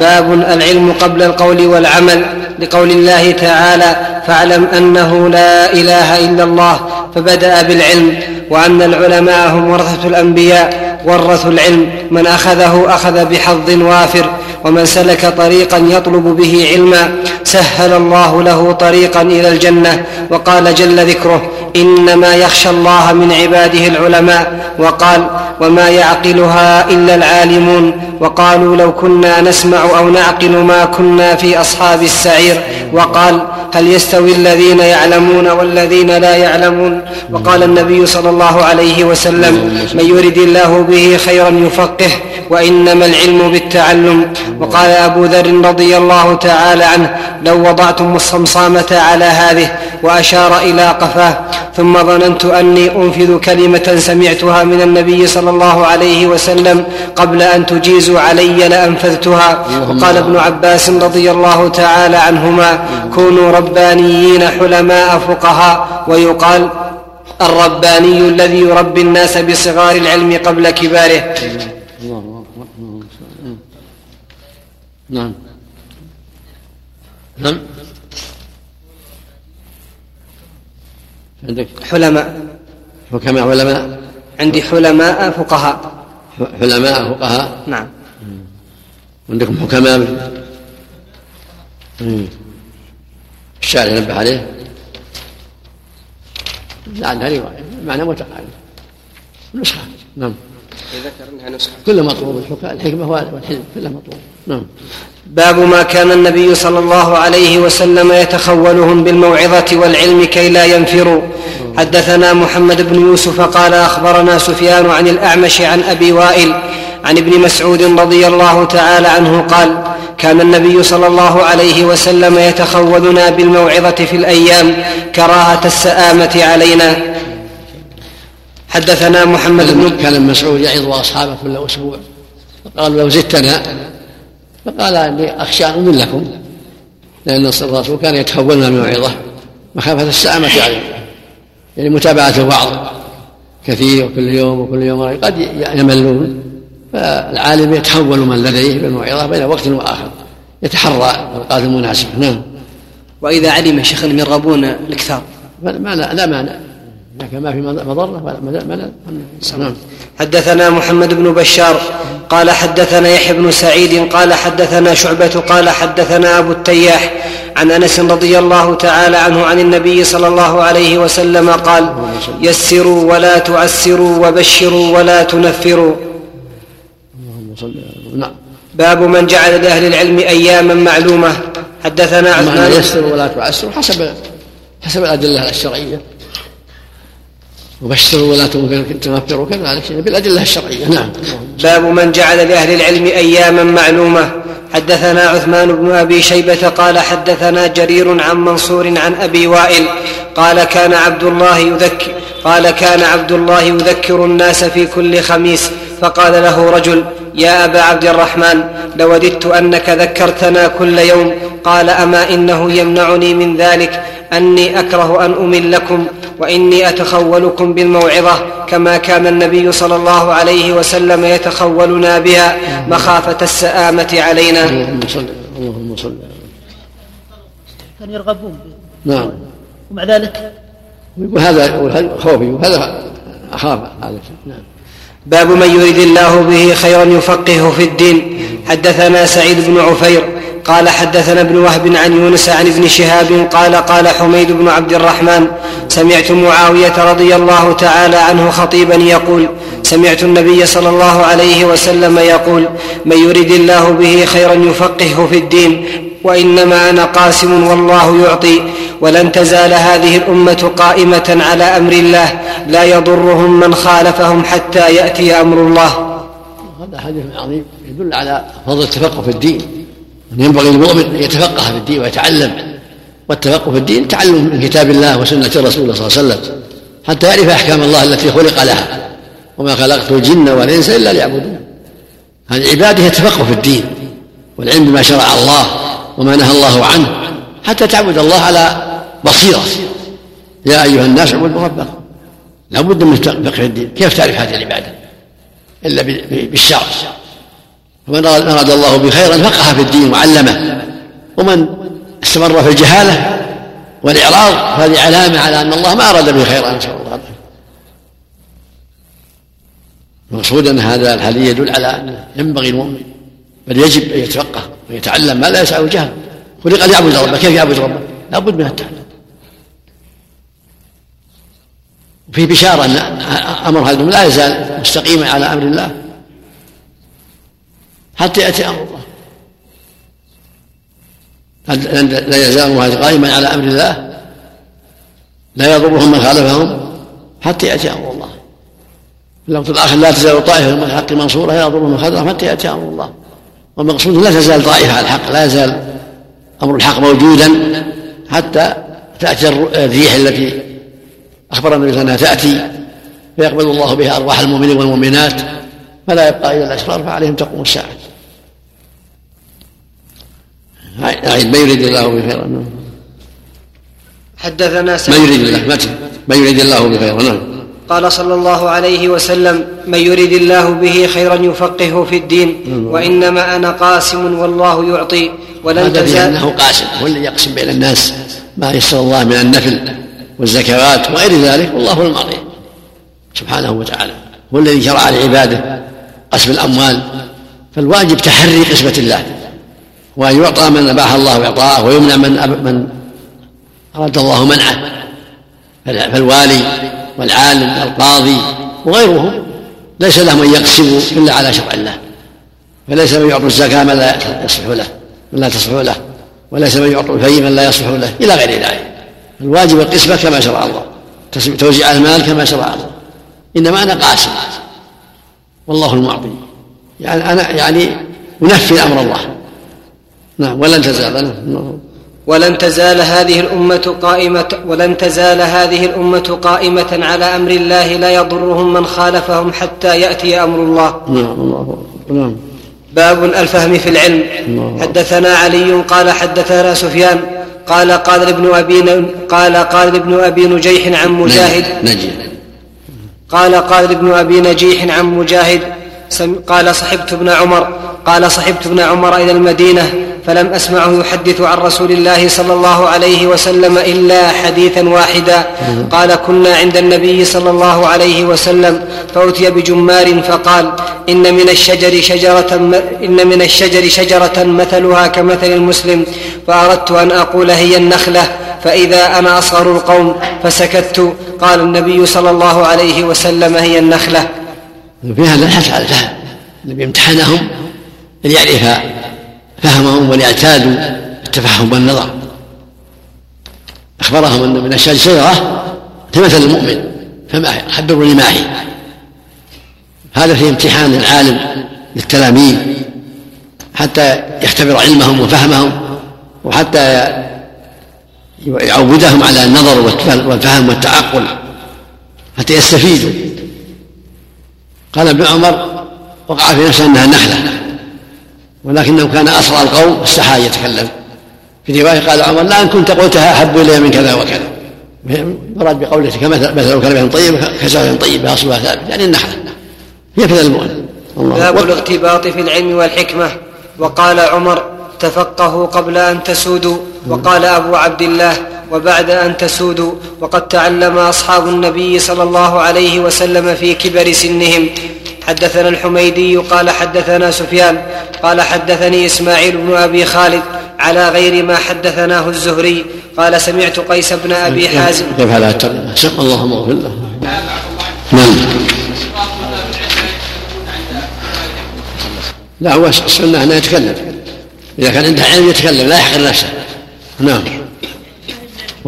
باب العلم قبل القول والعمل لقول الله تعالى فاعلم أنه لا إله إلا الله فبدأ بالعلم. وأن العلماء هم ورثة الأنبياء. ورثوا العلم من أخذه أخذ بحظ وافر ومن سلك طريقا يطلب به علما. سهل الله له طريقا إلى الجنة وقال جل ذكره إنما يخشى الله من عباده العلماء وقال وما يعقلها إلا العالمون وقالوا لو كنا نسمع أو نعقل ما كنا في أصحاب السعير وقال هل يستوي الذين يعلمون والذين لا يعلمون وقال النبي صلى الله عليه وسلم من يرد الله به خيرا يفقه وإنما العلم بالتعلم وقال أبو ذر رضي الله تعالى عنه لو وضعتم الصمصامة على هذه وأشار إلى قفاه ثم ظننت أني أنفذ كلمة سمعتها من النبي صلى الله عليه وسلم قبل أن تجيزوا علي لأنفذتها. وقال ابن عباس رضي الله تعالى عنهما كونوا ربانيين حلماء فقهاء ويقال الرباني الذي يربي الناس بصغار العلم قبل كباره نعم. نعم. عندك حلماء. حكماء علماء. عندي حلماء فقهاء. علماء فقهاء. نعم. عندكم حكماء. الشارع نبه عليه. لعلها رواية. معنى متقارب نسخة. نعم. ذكر انها نسخة. كل مطلوب الحكمة والحلم كله مطلوب نعم. باب ما كان النبي صلى الله عليه وسلم يتخولهم بالموعظة والعلم كي لا ينفروا. حدثنا محمد بن يوسف قال أخبرنا سفيان عن الأعمش عن أبي وائل عن ابن مسعود رضي الله تعالى عنه قال كان النبي صلى الله عليه وسلم يتخولنا بالموعظة في الأيام كراهة السآمة علينا. حدثنا محمد بن كان مسعود يعظ أصحابه كل أسبوع. فقال لو زدتنا فقال أني أخشى أن امل لكم لأن الرسول كان يتخولنا بالموعظه مخافة السامه علينا يعني متابعة الوعظ كثير وكل يوم وكل يوم قد يملون فالعالم يتحول من لديه بالموعظة بين وقت وآخر يتحرى الأوقات المناسبة نعم. وإذا علم شيخ يرغبون الإكثار. ما لا لا مانع. لكن ما في مضرة ولا ما نعم. حدثنا محمد بن بشار قال حدثنا يحيى بن سعيد قال حدثنا شعبة قال حدثنا أبو التياح عن أنس رضي الله تعالى عنه عن النبي صلى الله عليه وسلم قال يسروا ولا تعسروا وبشروا ولا تنفروا. نعم. باب من جعل لأهل العلم أياما معلومة. حدثنا عثمان يسر ولا تعسر حسب حسب الأدلة الشرعية. وبشروا ولا تنفروا كذلك بالأدلة الشرعية. نعم. باب من جعل لأهل العلم أياما معلومة. حدثنا عثمان بن أبي شيبة قال حدثنا جرير عن منصور عن أبي وائل قال كان عبد الله يذكر قال كان عبد الله يذكر الناس في كل خميس. فقال له رجل يا أبا عبد الرحمن لوددت أنك ذكرتنا كل يوم قال أما إنه يمنعني من ذلك أني أكره أن أملكم وإني أتخولكم بالموعظة كما كان النبي صلى الله عليه وسلم يتخولنا بها مخافة السآمة علينا. اللهم صل اللهم صل كانوا يرغبون. نعم. ومع ذلك؟ يقول هذا خوفي وهذا أخاف هذا نعم. باب من يريد الله به خيرا يفقهه في الدين. حدثنا سعيد بن عفير قال حدثنا ابن وهب عن يونس عن ابن شهاب قال قال حميد بن عبد الرحمن سمعت معاوية رضي الله تعالى عنه خطيبا يقول سمعت النبي صلى الله عليه وسلم يقول من يرد الله به خيرا يفقهه في الدين وإنما أنا قاسم والله يعطي ولن تزال هذه الأمة قائمة على أمر الله لا يضرهم من خالفهم حتى يأتي أمر الله. هذا حديث عظيم يدل على فضل التفقه في الدين. ينبغي للمؤمن أن يتفقه في الدين ويتعلم. والتفقه في الدين تعلم من كتاب الله وسنة رسوله صلى الله عليه وسلم حتى يعرف أحكام الله التي خلق لها. وما خلقت الجن والإنس إلا ليعبدون. هذه عبادة يتفقه في الدين والعلم بما شرع الله. وما نهى الله عنه حتى تعبد الله على بصيرة. يا أيها الناس اعبدوا ربكم. لابد من فقه الدين. كيف تعرف هذه العبادة؟ إلا بالشرع. فمن أراد الله به خيرا فقه في الدين وعلمه. ومن استمر في الجهالة والإعراض فهذه علامة على أن الله ما أراد به خيرا نسأل الله. المقصود أن هذا الحديث يدل على أن ينبغي المؤمن بل يجب أن يتفقه. ويتعلم ما لا يسعه الجهل خلق ليعبد ربه كيف يعبد ربه لا بد من التعلم. وفي بشارة أن أمر هذا لا يزال مستقيما على أمر الله. حتى يأتي أمر الله. لا يزال قائما على أمر الله؟ لا يضرهم من خالفهم؟ حتى يأتي أمر الله. في الوقت الآخر لا تزال طائفة من الحق منصورة لا يضرهم من خالفهم حتى يأتي أمر الله. والمقصود لا تزال طائفة على الحق لا يزال أمر الحق موجودا حتى تأتي الريح التي أخبر النبي وسلم تأتي فيقبل الله بها أرواح المؤمنين والمؤمنات فلا يبقى إلا الأشرار فعليهم تقوم الساعة. أعيد ما يريد الله بخيرا حدثنا ما يريد الله؟ ما يريد الله بخيرا نعم. قال صلى الله عليه وسلم من يريد الله به خيرا يفقهه في الدين وإنما أنا قاسم والله يعطي ولن تزال انه قاسم هو الذي يقسم بين الناس ما يسر الله من النفل والزكوات وغير ذلك والله المعطي سبحانه وتعالى هو الذي شرع لعباده قسم الأموال فالواجب تحري قسمة الله وأن يعطى من أباح الله اعطاءه ويمنع من من أراد الله منعه فالوالي والعالم والقاضي وغيرهم ليس لهم أن يقسموا إلا على شرع الله فليس من يعطوا الزكاة من لا يصلح له من لا تصلح له وليس من يعطوا الفي من لا يصلح له إلى غير ذلك. الواجب القسمة كما شرع الله توزيع المال كما شرع الله إنما أنا قاسم. والله المعطي. يعني أنا يعني انفذ أمر الله. نعم ولن تزال. ولن تزال هذه الأمة قائمة ولن تزال هذه الأمة قائمة على أمر الله لا يضرهم من خالفهم حتى يأتي أمر الله. نعم الله نعم. باب الفهم في العلم. حدثنا علي قال حدثنا سفيان قال قال ابن أبي قال قال ابن أبي نجيح عن مجاهد. نجي قال قال ابن أبي نجيح عن مجاهد. قال صحبت ابن عمر. قال صحبت ابن عمر إلى المدينة. فلم أسمعه يحدث عن رسول الله صلى الله عليه وسلم إلا حديثا واحدا. قال كنا عند النبي صلى الله عليه وسلم فأتي بجمار فقال إن من الشجر شجرة إن من الشجر شجرة مثلها كمثل المسلم فأردت أن أقول هي النخلة فإذا أنا أصغر القوم فسكت. قال النبي صلى الله عليه وسلم هي النخلة. في هذا الحث على الفهم النبي امتحنهم ليعرف فهمهم وليعتادوا التفهم والنظر. أخبرهم أن من الشجر شجرة كمثل المؤمن فما هي؟ خبروني ما هي. هذا في امتحان العالم للتلاميذ حتى يختبر علمهم وفهمهم وحتى يعودهم على النظر والفهم والتعقل حتى يستفيدوا. قال ابن عمر وقع في نفسه أنها النخله ولكنه كان اسرع القوم استحى يتكلم. في رواية قال عمر لا إن كنت قلتها أحب إلي من كذا وكذا. مراد بقوله كمثل مثل كلمة طيبة كشجره طيبة أصلها ثابت يعني النخله هي المؤمن. الله. باب. الاغتباط في العلم والحكمة. وقال عمر تفقهوا قبل أن تسودوا. وقال أبو عبد الله وبعد أن تسودوا وقد تعلم أصحاب النبي صلى الله عليه وسلم في كبر سنهم. حدثنا الحميدي قال حدثنا سفيان قال حدثني إسماعيل بن أبي خالد على غير ما حدثناه الزهري. قال سمعت قيس بن أبي حازم. كيف على الترجمه سم اللهم اغفر له. نعم. لا هو السنة انه يتكلم. إذا كان عنده علم يتكلم لا يحقر نفسه. نعم.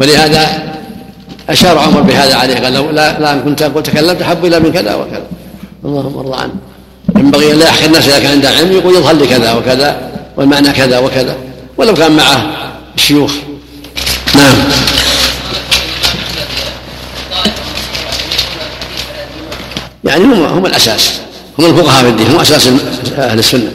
ولهذا أشار عمر بهذا عليه قال لو لا, لا إن كنت تكلمت احب إلى من كذا وكذا. اللهم أرضى عنه. ينبغي أن لا يحقر نفسه إذا كان عنده علم يقول يظهر لي كذا وكذا والمعنى كذا وكذا. ولو كان معه شيوخ نعم. يعني هم هم الأساس. هم الفقهاء في الدين هم أساس أهل السنة.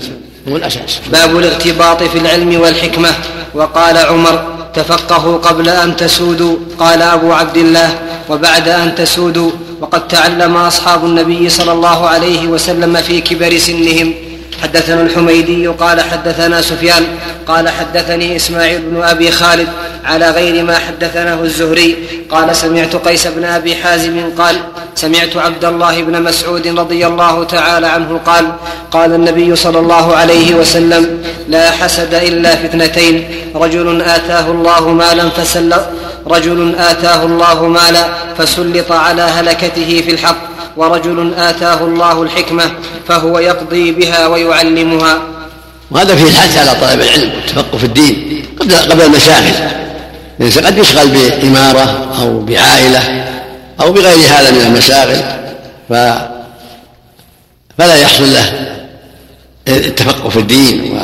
هم الأساس. باب الاغتباط في العلم والحكمة. وقال عمر تفقهوا قبل أن تسودوا قال أبو عبد الله وبعد أن تسودوا وقد تعلم أصحاب النبي صلى الله عليه وسلم في كبر سنهم. حدثنا الحميدي قال حدثنا سفيان قال حدثني إسماعيل بن أبي خالد على غير ما حدثناه الزهري. قال سمعت قيس بن أبي حازم قال سمعت عبد الله بن مسعود رضي الله تعالى عنه قال قال النبي صلى الله عليه وسلم لا حسد إلا في اثنتين. رجل آتاه الله مالا فسل رجل آتاه الله مالا فسلط على هلكته في الحق ورجل آتاه الله الحكمة فهو يقضي بها ويعلمها. وهذا فيه الحث على طلب العلم والتفقه في الدين قبل قبل المشاغل. الانسان قد يشغل بإمارة أو بعائلة أو بغير هذا من المشاغل ف فلا يحصل له التفقه في الدين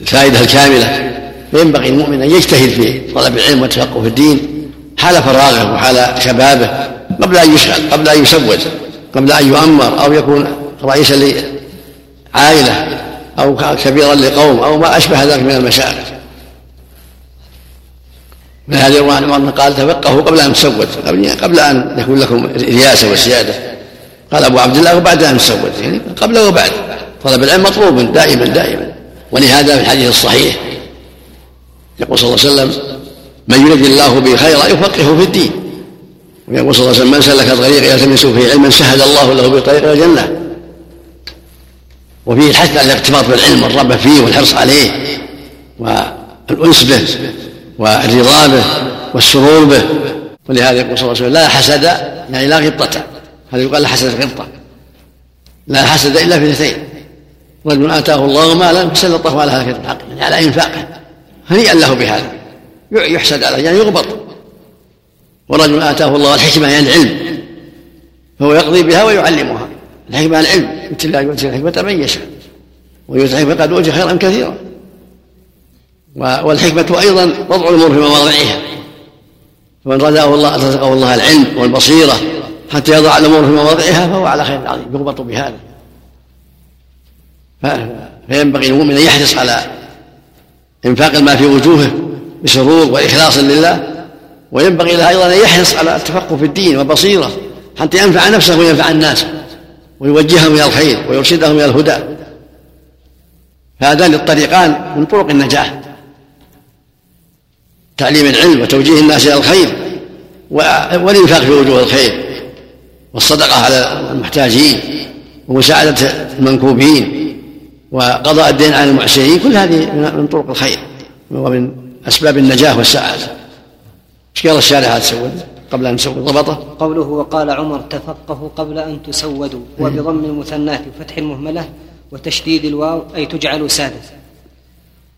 والفائدة الكاملة. فينبغي المؤمن أن يجتهد في طلب العلم والتفقه في الدين حال فراغه وحال شبابه قبل أن يشغل قبل أن يسود قبل أن يؤمر أو يكون رئيسا لعائلة أو كبيرا لقوم أو ما أشبه ذلك من المشاغل ولهذا يروى عن عمر قال تفقهوا قبل أن تسود قبل أن يكون لكم الرياسه والسيادة. قال أبو عبد الله وبعد أن تسود يعني قبل وبعد. طلب العلم مطلوب دائما دائما. ولهذا في الحديث الصحيح يقول صلى الله عليه وسلم من يريد الله به خيرا يفقهه في الدين. ويقول صلى الله عليه وسلم من سلك طريقا يلتمس فيه علما سهل الله له بطريق إلى الجنة. وفيه الحث على الاقتباط بالعلم والرغبة فيه والحرص عليه والأنس به. والرضا به والسرور به. ولهذا يقول صلى الله عليه وسلم لا حسد يعني لا غبطة. هذا يقال لا حسد غبطة لا حسد إلا في اثنتين. رجل آتاه الله مالا فسلطه على هلكة الحق يعني على إنفاقه. هنيئا له بهذا. يحسد عليه يعني يغبط. ورجل آتاه الله الحكمة يعني العلم. فهو يقضي بها ويعلمها. الحكمة العلم. يؤتي الله يؤتي الحكمة من يشاء. ويؤتي الحكمة قد أوتي خيرا كثيرا. والحكمة أيضا وضع الأمور في مواضعها. فمن رزقه الله رزقه الله العلم والبصيرة حتى يضع الأمور في مواضعها فهو على خير عظيم يربط بهذا. فينبغي المؤمن أن يحرص على إنفاق المال في وجوهه بسرور وإخلاص لله وينبغي له أيضا أن يحرص على التفقه في الدين والبصيرة حتى ينفع نفسه وينفع الناس ويوجههم إلى الخير ويرشدهم إلى الهدى. هذان الطريقان من طرق النجاح. تعليم العلم وتوجيه الناس إلى الخير والإنفاق في وجوه الخير والصدقة على المحتاجين ومساعدة المنكوبين وقضاء الدين عن المعسرين كل هذه من طرق الخير ومن أسباب النجاح والسعادة. إيش قال الشارع هذا تسود قبل أن تسود ضبطه. قوله وقال عمر تفقهوا قبل أن تسودوا وبضم المثنات وفتح المهملة وتشديد الواو أي تجعل سادة.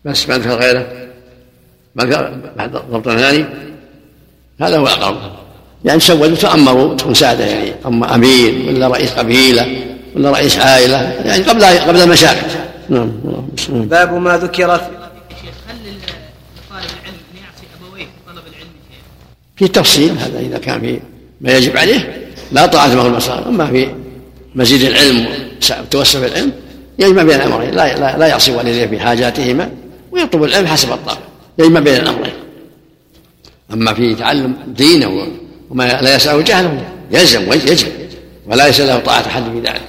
بس ما ذكر غيره بعد ضبط ثاني هذا هو الأقرب. يعني سودوا تأمروا تكون ساده يعني اما أمير ولا رئيس قبيلة ولا رئيس عائلة يعني قبل قبل المشاكل. نعم باب ما ذكر في في تفصيل هذا إذا كان في ما يجب عليه لا طاعة مع المصالح أما في مزيد العلم والتوسع في العلم يجمع بين الأمرين لا لا, لا يعصي والديه في حاجاتهما ويطلب العلم حسب الطاقه يجمع بين الأمرين. أما في تعلم دينه وما لا يسعه جهله يلزم ويجب ولا ليس له طاعة أحد في ذلك.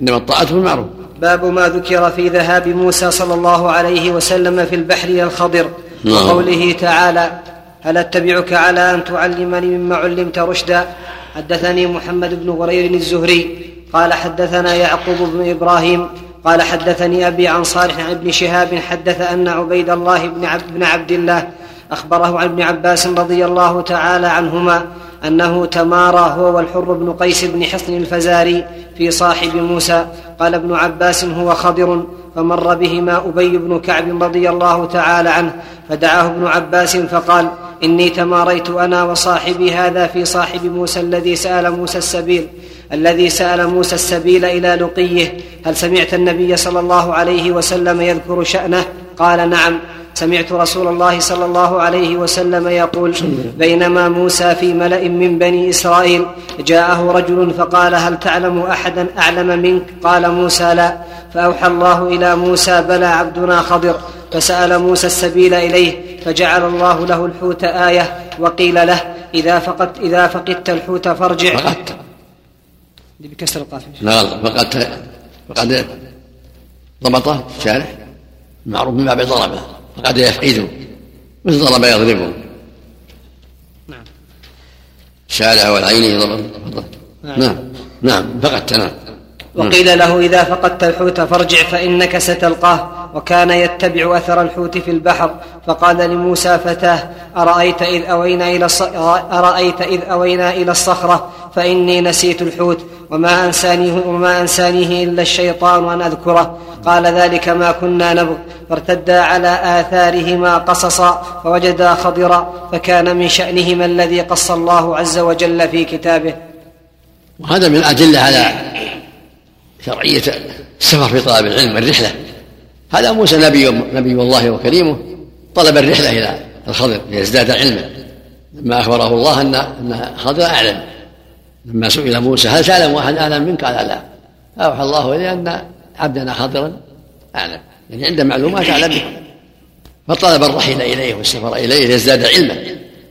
إنما الطاعة في المعروف باب ما ذكر في ذهاب موسى صلى الله عليه وسلم في البحر إلى الخضر. نعم. وقوله تعالى هل أتبعك على أن تعلمني مما علمت رشدا؟ حدثني محمد بن غرير الزهري. قال حدثنا يعقوب بن إبراهيم قال حدثني أبي عن صالح عن ابن شهاب حدث أن عبيد الله بن عبد, بن عبد الله أخبره عن ابن عباس رضي الله تعالى عنهما أنه تمارى هو والحر بن قيس بن حصن الفزاري في صاحب موسى. قال ابن عباس هو خضر فمر بهما أبي بن كعب رضي الله تعالى عنه فدعاه ابن عباس فقال إني تماريت أنا وصاحبي هذا في صاحب موسى الذي سأل موسى السبيل. الذي سأل موسى السبيل إلى لقيه هل سمعت النبي صلى الله عليه وسلم يذكر شأنه؟ قال نعم. سمعت رسول الله صلى الله عليه وسلم يقول بينما موسى في ملأ من بني إسرائيل جاءه رجل فقال هل تعلم أحدا أعلم منك؟ قال موسى لا. فأوحى الله إلى موسى بلى عبدنا خضر. فسأل موسى السبيل إليه فجعل الله له الحوت آية وقيل له إذا فقدت إذا فقدت الحوت فارجع. فقدت. بكسر القاف لا فقدت فقد ضبطه الشارح معروف من باب ضربه فقد يفقده. مثل ضرب يضربه. نعم. الشارع والعين ضبط نعم. نعم, نعم. فقدت نعم. وقيل له إذا فقدت الحوت فارجع فإنك ستلقاه. وكان يتبع أثر الحوت في البحر فقال لموسى فتاه أرأيت إذ أوينا إلى أرأيت إذ أوينا إلى الصخرة فإني نسيت الحوت وما أنسانيه وما أنسانيه إلا الشيطان أن أذكره. قال ذلك ما كنا نبغ. فارتدا على آثارهما قصصا فوجدا خضرا فكان من شأنهما الذي قص الله عز وجل في كتابه. وهذا من الأدلة على شرعية السفر في طلب العلم الرحلة. هذا موسى نبي نبي الله وكريمه. طلب الرحلة إلى الخضر ليزداد علما. لما أخبره الله أن أن خضر أعلم. لما سئل موسى هل تعلم واحد أعلم منك؟ قال لا. أوحى الله إليه أن عبدنا خضرا أعلم. يعني عنده معلومات أعلم بها فطلب الرحيل إليه والسفر إليه ليزداد علما.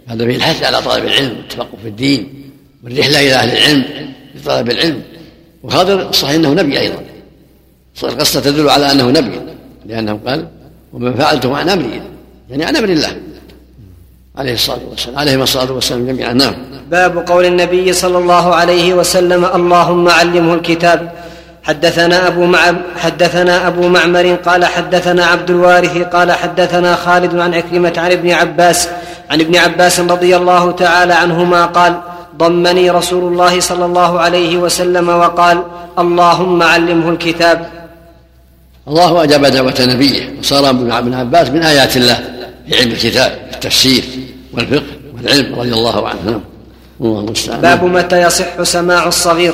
هذا فيه الحث على طلب العلم والتفقه في الدين والرحلة إلى أهل العلم لطلب العلم. وخضر صحيح إنه نبي أيضا. القصة تدل على أنه نبي. لأنه قال وما فعلته عن أمري يعني عن أمر الله. عليه الصلاة والسلام عليهم الصلاة والسلام جميعا. نعم. باب قول النبي صلى الله عليه وسلم اللهم علمه الكتاب. حدثنا أبو مع حدثنا أبو معمر قال حدثنا عبد الوارث قال حدثنا خالد عن عكرمة عن ابن عباس عن ابن عباس رضي الله تعالى عنهما قال ضمني رسول الله صلى الله عليه وسلم وقال اللهم علمه الكتاب. الله اجاب دعوه نبيه وصار ابن عباس من آيات الله في علم الكتاب التفسير والفقه والعلم رضي الله عنه. باب متى يصح سماع الصغير.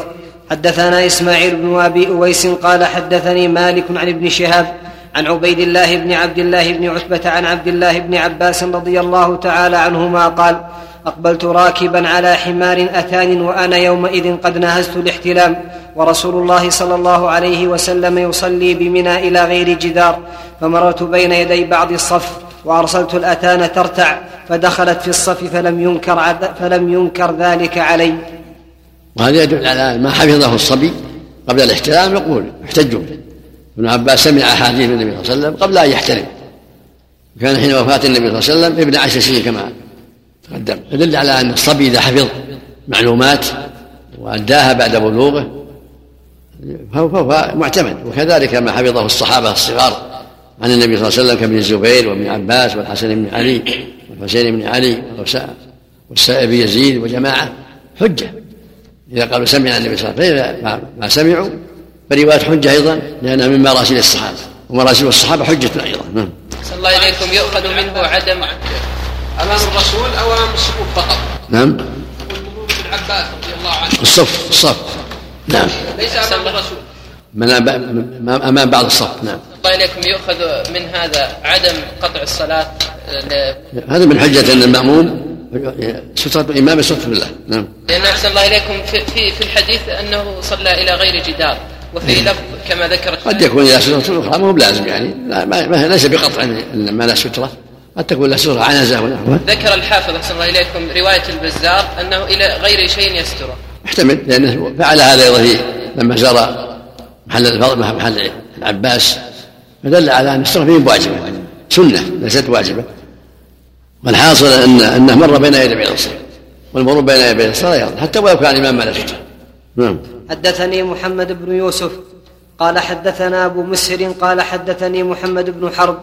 حدثنا إسماعيل بن أبي أويس قال حدثني مالك عن ابن شهاب عن عبيد الله بن عبد الله بن عتبة عن عبد الله بن عباس رضي الله تعالى عنهما قال أقبلت راكبا على حمار اتان وأنا يومئذ قد نهزت الاحتلام ورسول الله صلى الله عليه وسلم يصلي بمنى إلى غير جدار فمررت بين يدي بعض الصف وأرسلت الاتان ترتع فدخلت في الصف فلم ينكر فلم ينكر ذلك علي. وهذا يدل على ما حفظه الصبي قبل الاحتلام يقول يحتج ابن عباس سمع أحاديث النبي صلى الله عليه وسلم قبل أن يحترم. كان حين وفاة النبي صلى الله عليه وسلم ابن عشر سنين كما تقدم. يدل على أن الصبي إذا حفظ معلومات وأداها بعد بلوغه فهو معتمد. وكذلك ما حفظه الصحابة الصغار عن النبي صلى الله عليه وسلم كابن الزبير وابن عباس والحسن بن علي والحسين بن علي والسائب يزيد وجماعة. حجة. إذا قالوا سمعنا النبي صلى الله عليه وسلم فإذا ما سمعوا فرواية حجة أيضا لأنها من مراسيل الصحابة. ومراسيل الصحابة حجة أيضا. نعم. الله اليكم يؤخذ منه عدم امام الرسول أو امام الصفوف فقط نعم ابن عباس رضي الله عنه الصف الصف نعم ليس امام الرسول من امام بعض الصف نعم الله اليكم يؤخذ من هذا عدم قطع الصلاه هذا من حجه ان الماموم سترة الإمام سترة الله نعم لأن أحسن الله إليكم في, في, في الحديث أنه صلى إلى غير جدار وفي لفظ كما ذكر قد يكون إلى سترة أخرى ما هو بلازم يعني لا ما ما ليس بقطع ما لا سترة قد تكون لا سترة عنزة ونحوها ذكر الحافظ أحسن الله إليكم رواية البزار أنه إلى غير شيء يستره محتمل لأنه فعل هذا أيضا لما زار محل الفضل محل العباس. فدل على أن السترة فيه واجبة سنة ليست واجبة. والحاصل ان أنه مر بين يدي بين الصلاه والمرور بين يدي الصلاه يرضى حتى ولو كان الامام ما نعم. حدثني محمد بن يوسف قال حدثنا أبو مسهر قال حدثني محمد بن حرب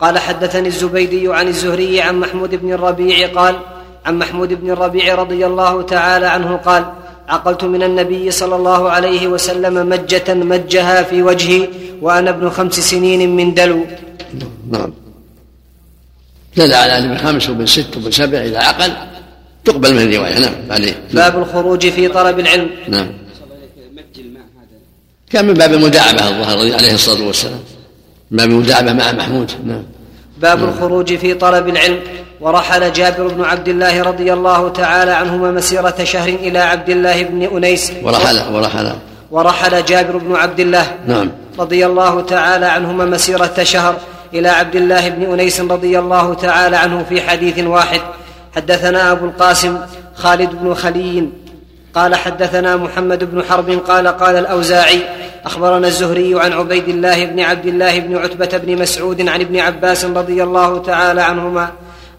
قال حدثني الزبيدي عن الزهري عن محمود بن الربيع قال عن محمود بن الربيع رضي الله تعالى عنه قال عقلت من النبي صلى الله عليه وسلم مجة مجها في وجهي وأنا ابن خمس سنين من دلو. نعم. دل على أن خمس وبن ست وبن سبع اذا عقل تقبل من الرواية. نعم. عليه. باب الخروج في طلب العلم. نعم. كان من باب المداعبة الظاهر عليه الصلاة والسلام. من باب المداعبه مع محمود. نعم. باب نعم. الخروج في طلب العلم. ورحل جابر بن عبد الله رضي الله تعالى عنهما مسيرة شهر إلى عبد الله بن أنيس. ورحل ورحل. ورحل جابر بن عبد الله نعم. رضي الله تعالى عنهما مسيرة شهر إلى عبد الله بن أنيس رضي الله تعالى عنه في حديث واحد. حدثنا أبو القاسم خالد بن خلي قال حدثنا محمد بن حرب قال قال الأوزاعي أخبرنا الزهري عن عبيد الله بن عبد الله بن عتبة بن مسعود عن ابن عباس رضي الله تعالى عنهما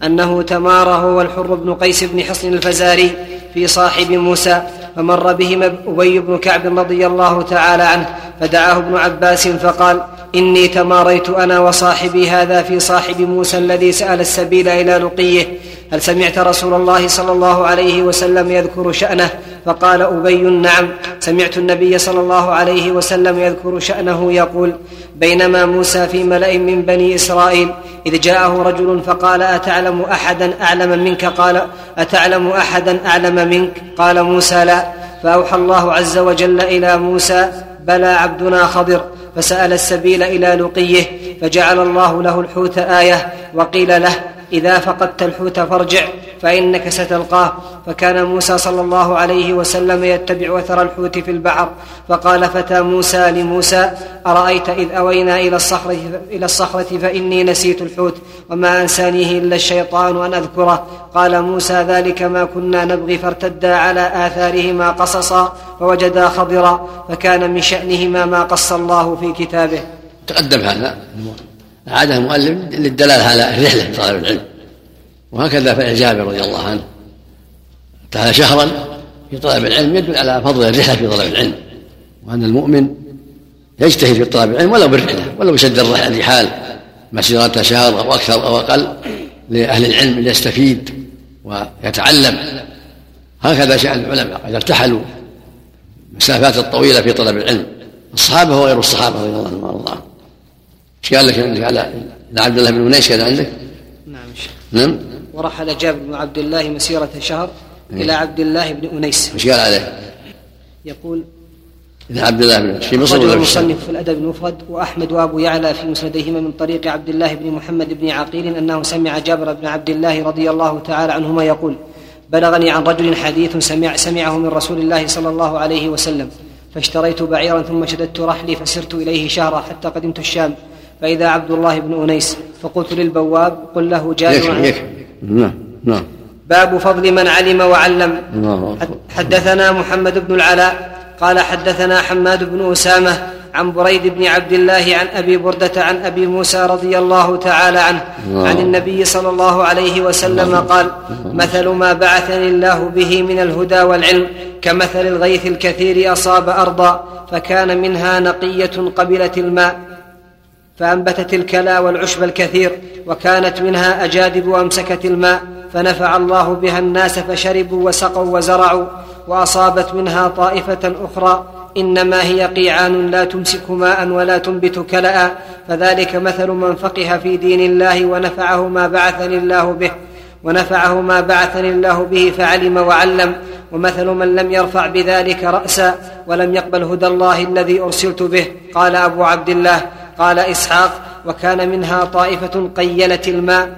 أنه تمارى هو والحر بن قيس بن حصن الفزاري في صاحب موسى فمر بهما أبي بن كعب رضي الله تعالى عنه فدعاه ابن عباس فقال إني تماريت أنا وصاحبي هذا في صاحب موسى الذي سأل السبيل إلى لقيه هل سمعت رسول الله صلى الله عليه وسلم يذكر شأنه؟ فقال أبي نعم. سمعت النبي صلى الله عليه وسلم يذكر شأنه يقول بينما موسى في ملأ من بني إسرائيل إذ جاءه رجل فقال أتعلم أحدا أعلم منك؟ قال أتعلم أحدا أعلم منك؟ قال موسى لا. فأوحى الله عز وجل إلى موسى بلى عبدنا خضر. فسأل السبيل إلى لقيه فجعل الله له الحوت آية وقيل له إذا فقدت الحوت فارجع فإنك ستلقاه. فكان موسى صلى الله عليه وسلم يتبع اثر الحوت في البحر فقال فتى موسى لموسى أرأيت إذ أوينا إلى الصخرة إلى الصخرة فإني نسيت الحوت وما أنسانيه إلا الشيطان أن أذكره. قال موسى ذلك ما كنا نبغي فارتدا على آثارهما قصصا فوجدا خضرا فكان من شأنهما ما قص الله في كتابه. تقدم هذا. أعادها المؤلف للدلالة على الرحلة طلب العلم. وهكذا فعل جابر رضي الله عنه. تعالى شهرا في طلب العلم يدل على فضل الرحلة في طلب العلم وأن المؤمن يجتهد في طلب العلم ولو بالرحلة ولو بشد الرحال مسيرة شهر أو أكثر أو أقل لأهل العلم ليستفيد ويتعلم. هكذا شأن العلماء إذا ارتحلوا المسافات الطويلة في طلب العلم. الصحابة وغير الصحابة رضي الله عنهم. قال لك عندك على عبد الله بن منيش كان عندك؟ نعم نعم ورحل جابر بن عبد الله مسيرة شهر إلى عبد الله بن أنيس إيش قال عليه؟ يقول عبد الله بن في مصر رجل ولا؟ المصنف في الأدب المفرد وأحمد وأبو يعلى في مسنديهما من طريق عبد الله بن محمد بن عقيل أنه سمع جابر بن عبد الله رضي الله تعالى عنهما يقول بلغني عن رجل حديث سمع سمعه من رسول الله صلى الله عليه وسلم فاشتريت بعيرا ثم شددت رحلي فسرت إليه شهرا حتى قدمت الشام فإذا عبد الله بن أنيس فقلت للبواب قل له يكفي نعم نعم. باب فضل من علم وعلم. حدثنا محمد بن العلاء قال حدثنا حماد بن أسامة عن بريد بن عبد الله عن أبي بردة عن أبي موسى رضي الله تعالى عنه. عن النبي صلى الله عليه وسلم قال مثل ما بعثني الله به من الهدى والعلم كمثل الغيث الكثير أصاب أرضا فكان منها نقية قبلت الماء. فأنبتت الكلى والعشب الكثير وكانت منها أجادب وأمسكت الماء فنفع الله بها الناس فشربوا وسقوا وزرعوا وأصابت منها طائفة أخرى إنما هي قيعان لا تمسك ماء ولا تنبت كلأ فذلك مثل من فقه في دين الله ونفعه ما بعثني الله به ونفعه ما بعثني الله به فعلم وعلم ومثل من لم يرفع بذلك رأسا ولم يقبل هدى الله الذي أرسلت به قال أبو عبد الله قال إسحاق وكان منها طائفة قيلت الماء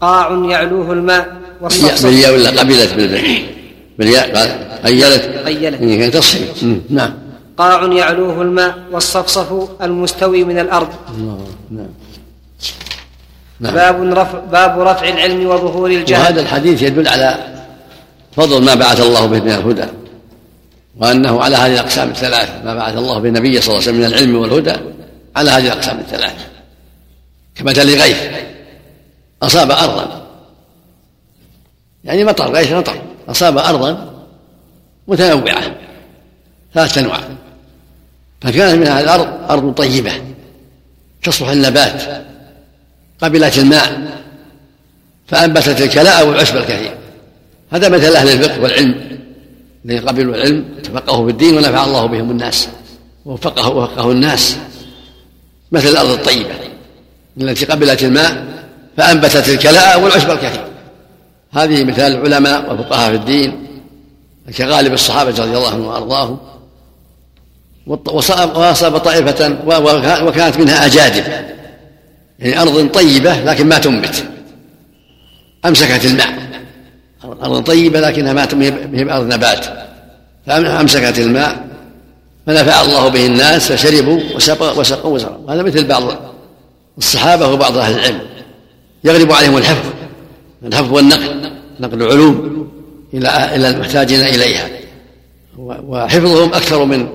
قاع يعلوه الماء والصفصف بالياء ولا قبلت بالياء؟ قال قيلت. قيلت. إيه، تصحيح. نعم. قاع يعلوه الماء والصفصف المستوي من الأرض. نعم. نعم. باب رفع, باب رفع العلم وظهور الجهل. وهذا الحديث يدل على فضل ما بعث الله به من الهدى وأنه على هذه الأقسام الثلاث ما بعث الله به النبي صلى الله عليه وسلم من العلم والهدى على هذه الأقسام الثلاث كمثل غيث أصاب أرضا. يعني مطر غيث مطر أصاب أرضا متنوعة ثلاثة أنواع. فكانت من هذه الأرض أرض طيبة تصلح النبات قبلت الماء فأنبتت الكلاء والعشب الكثير. هذا مثل أهل الفقه والعلم الذين قبلوا العلم تفقهوا في الدين ونفع الله بهم الناس ووفقه وفقه الناس. مثل الأرض الطيبة التي قبلت الماء فأنبتت الكلاء والعشب الكثير. هذه مثال العلماء وفقهاء في الدين كغالب الصحابة رضي الله عنهم وأرضاهم. وأصاب طائفة وكانت منها أجادب. يعني أرض طيبة لكن ما تنبت. أمسكت الماء. أرض طيبة لكنها ما هي بأرض نبات. فأمسكت الماء. فنفع الله به الناس فشربوا وسقوا وسقوا وزرعوا هذا مثل بعض الصحابة وبعض أهل العلم. يغلب عليهم الحفظ الحفظ والنقل نقل العلوم إلى إلى المحتاجين إليها. وحفظهم أكثر من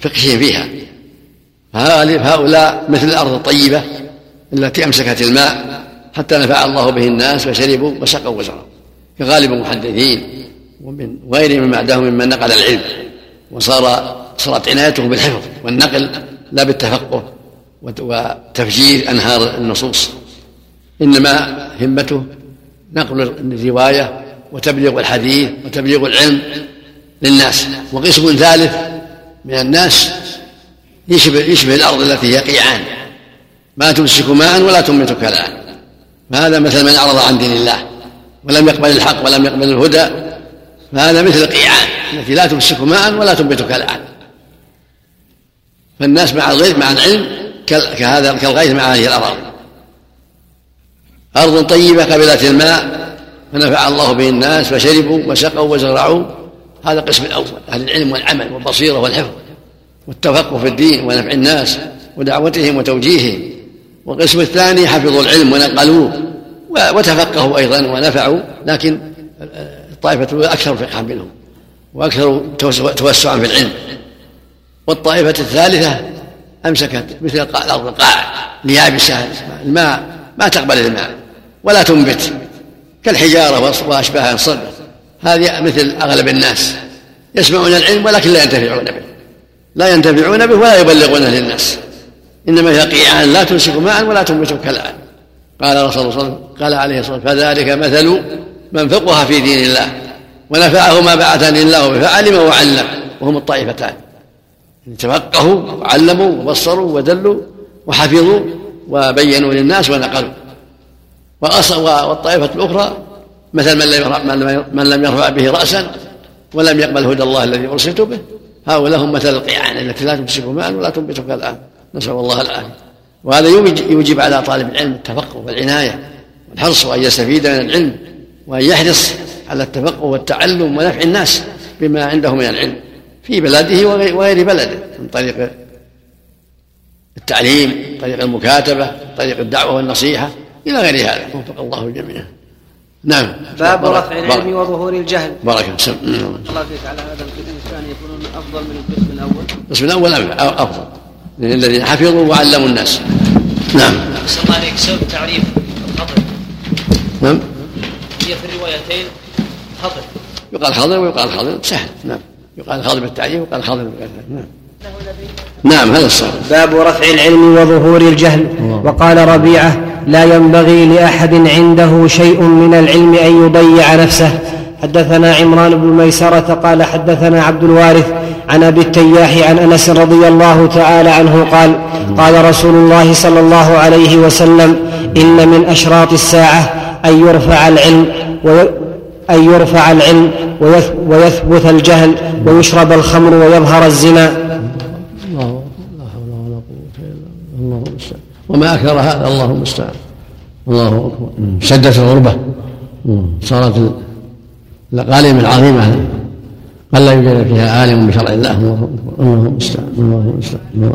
فقههم فيها. فهؤلاء مثل الأرض الطيبة التي أمسكت الماء حتى نفع الله به الناس فشربوا وسقوا وزرعوا كغالب المحدثين ومن غيرهم من بعدهم ممن نقل العلم. وصار صارت عنايته بالحفظ والنقل لا بالتفقه وت- وتفجير أنهار النصوص. إنما همته نقل الرواية وتبليغ الحديث وتبليغ العلم للناس. وقسم ثالث من الناس يشبه, يشبه الأرض التي هي قيعان ما تمسك ماء ولا تنبت كلاء فهذا مثل من أعرض عن دين الله. ولم يقبل الحق ولم يقبل الهدى. فهذا مثل القيعان التي لا تمسك ماء ولا تنبت كلاء فالناس مع الغيث مع العلم كهذا كالغيث مع هذه الأراضي أرض طيبة قبلت الماء فنفع الله به الناس فشربوا وسقوا وزرعوا. هذا القسم الأول أهل العلم والعمل والبصيرة والحفظ والتفقه في الدين ونفع الناس ودعوتهم وتوجيههم. والقسم الثاني حفظوا العلم ونقلوه وتفقهوا أيضا ونفعوا لكن الطائفة الأولى أكثر فقها منهم وأكثر توسع- توسعا في العلم. والطائفة الثالثة أمسكت مثل الأرض القاع ليابسة الماء ما تقبل الماء ولا تنبت كالحجارة وأشباهها الصلب هذه مثل أغلب الناس يسمعون العلم ولكن لا ينتفعون به. لا ينتفعون به ولا يبلغونه للناس. إنما هي قيعان لا تمسك ماء ولا تنبت كالآن قال رسول الله صلى الله عليه وسلم قال عليه الصلاة والسلام فذلك مثل من فقه في دين الله ونفعه ما بعثني الله به فعلم وعلم. وهم الطائفتان. تفقهوا وعلموا وبصروا ودلوا وحفظوا وبينوا للناس ونقلوا. والطائفة الأخرى مثل من لم يرفع, من لم- من لم يرفع به رأسا ولم يقبل هدى الله الذي أرسلت به. هؤلاء هم مثل القيعان التي لا تمسك ماء ولا تنبت كالآن نسأل الله العافية. وهذا يوجب على طالب العلم التفقه والعناية والحرص وأن يستفيد من العلم وأن يحرص على التفقه والتعلم ونفع الناس بما عنده من العلم. في بلده وغير بلده من طريق التعليم طريق المكاتبة طريق الدعوة والنصيحة إلى غير هذا. وفق الله الجميع نعم. باب رفع العلم وظهور الجهل. بارك الله الله فيك. على هذا القسم الثاني يكونون أفضل من القسم الأول. القسم الأول أفضل. الذين حفظوا وعلموا الناس. نعم. أحسن الله عليك. سبب تعريف الخطر نعم. هي في الروايتين خطر يقال خضر ويقال خضر سهل. نعم. يقال خضر بالتعريف ويقال خضر بالكسر نعم. نعم هذا الصواب. باب رفع العلم وظهور الجهل. وقال ربيعة لا ينبغي لأحد عنده شيء من العلم أن يضيع نفسه. حدثنا عمران بن ميسرة قال حدثنا عبد الوارث عن أبي التياح عن أنس رضي الله تعالى عنه قال قال رسول الله صلى الله عليه وسلم إن من أشراط الساعة أن يرفع العلم أن يرفع العلم ويثبت الجهل ويشرب الخمر ويظهر الزنا. الله لا حول ولا قوة إلا الله المستعان وما أكثر هذا الله المستعان. الله أكبر. شدت الغربة. صارت الأقاليم العظيمة قل لا يوجد فيها عالم بشرع الله. الله أكبر. الله المستعان. الله المستعان.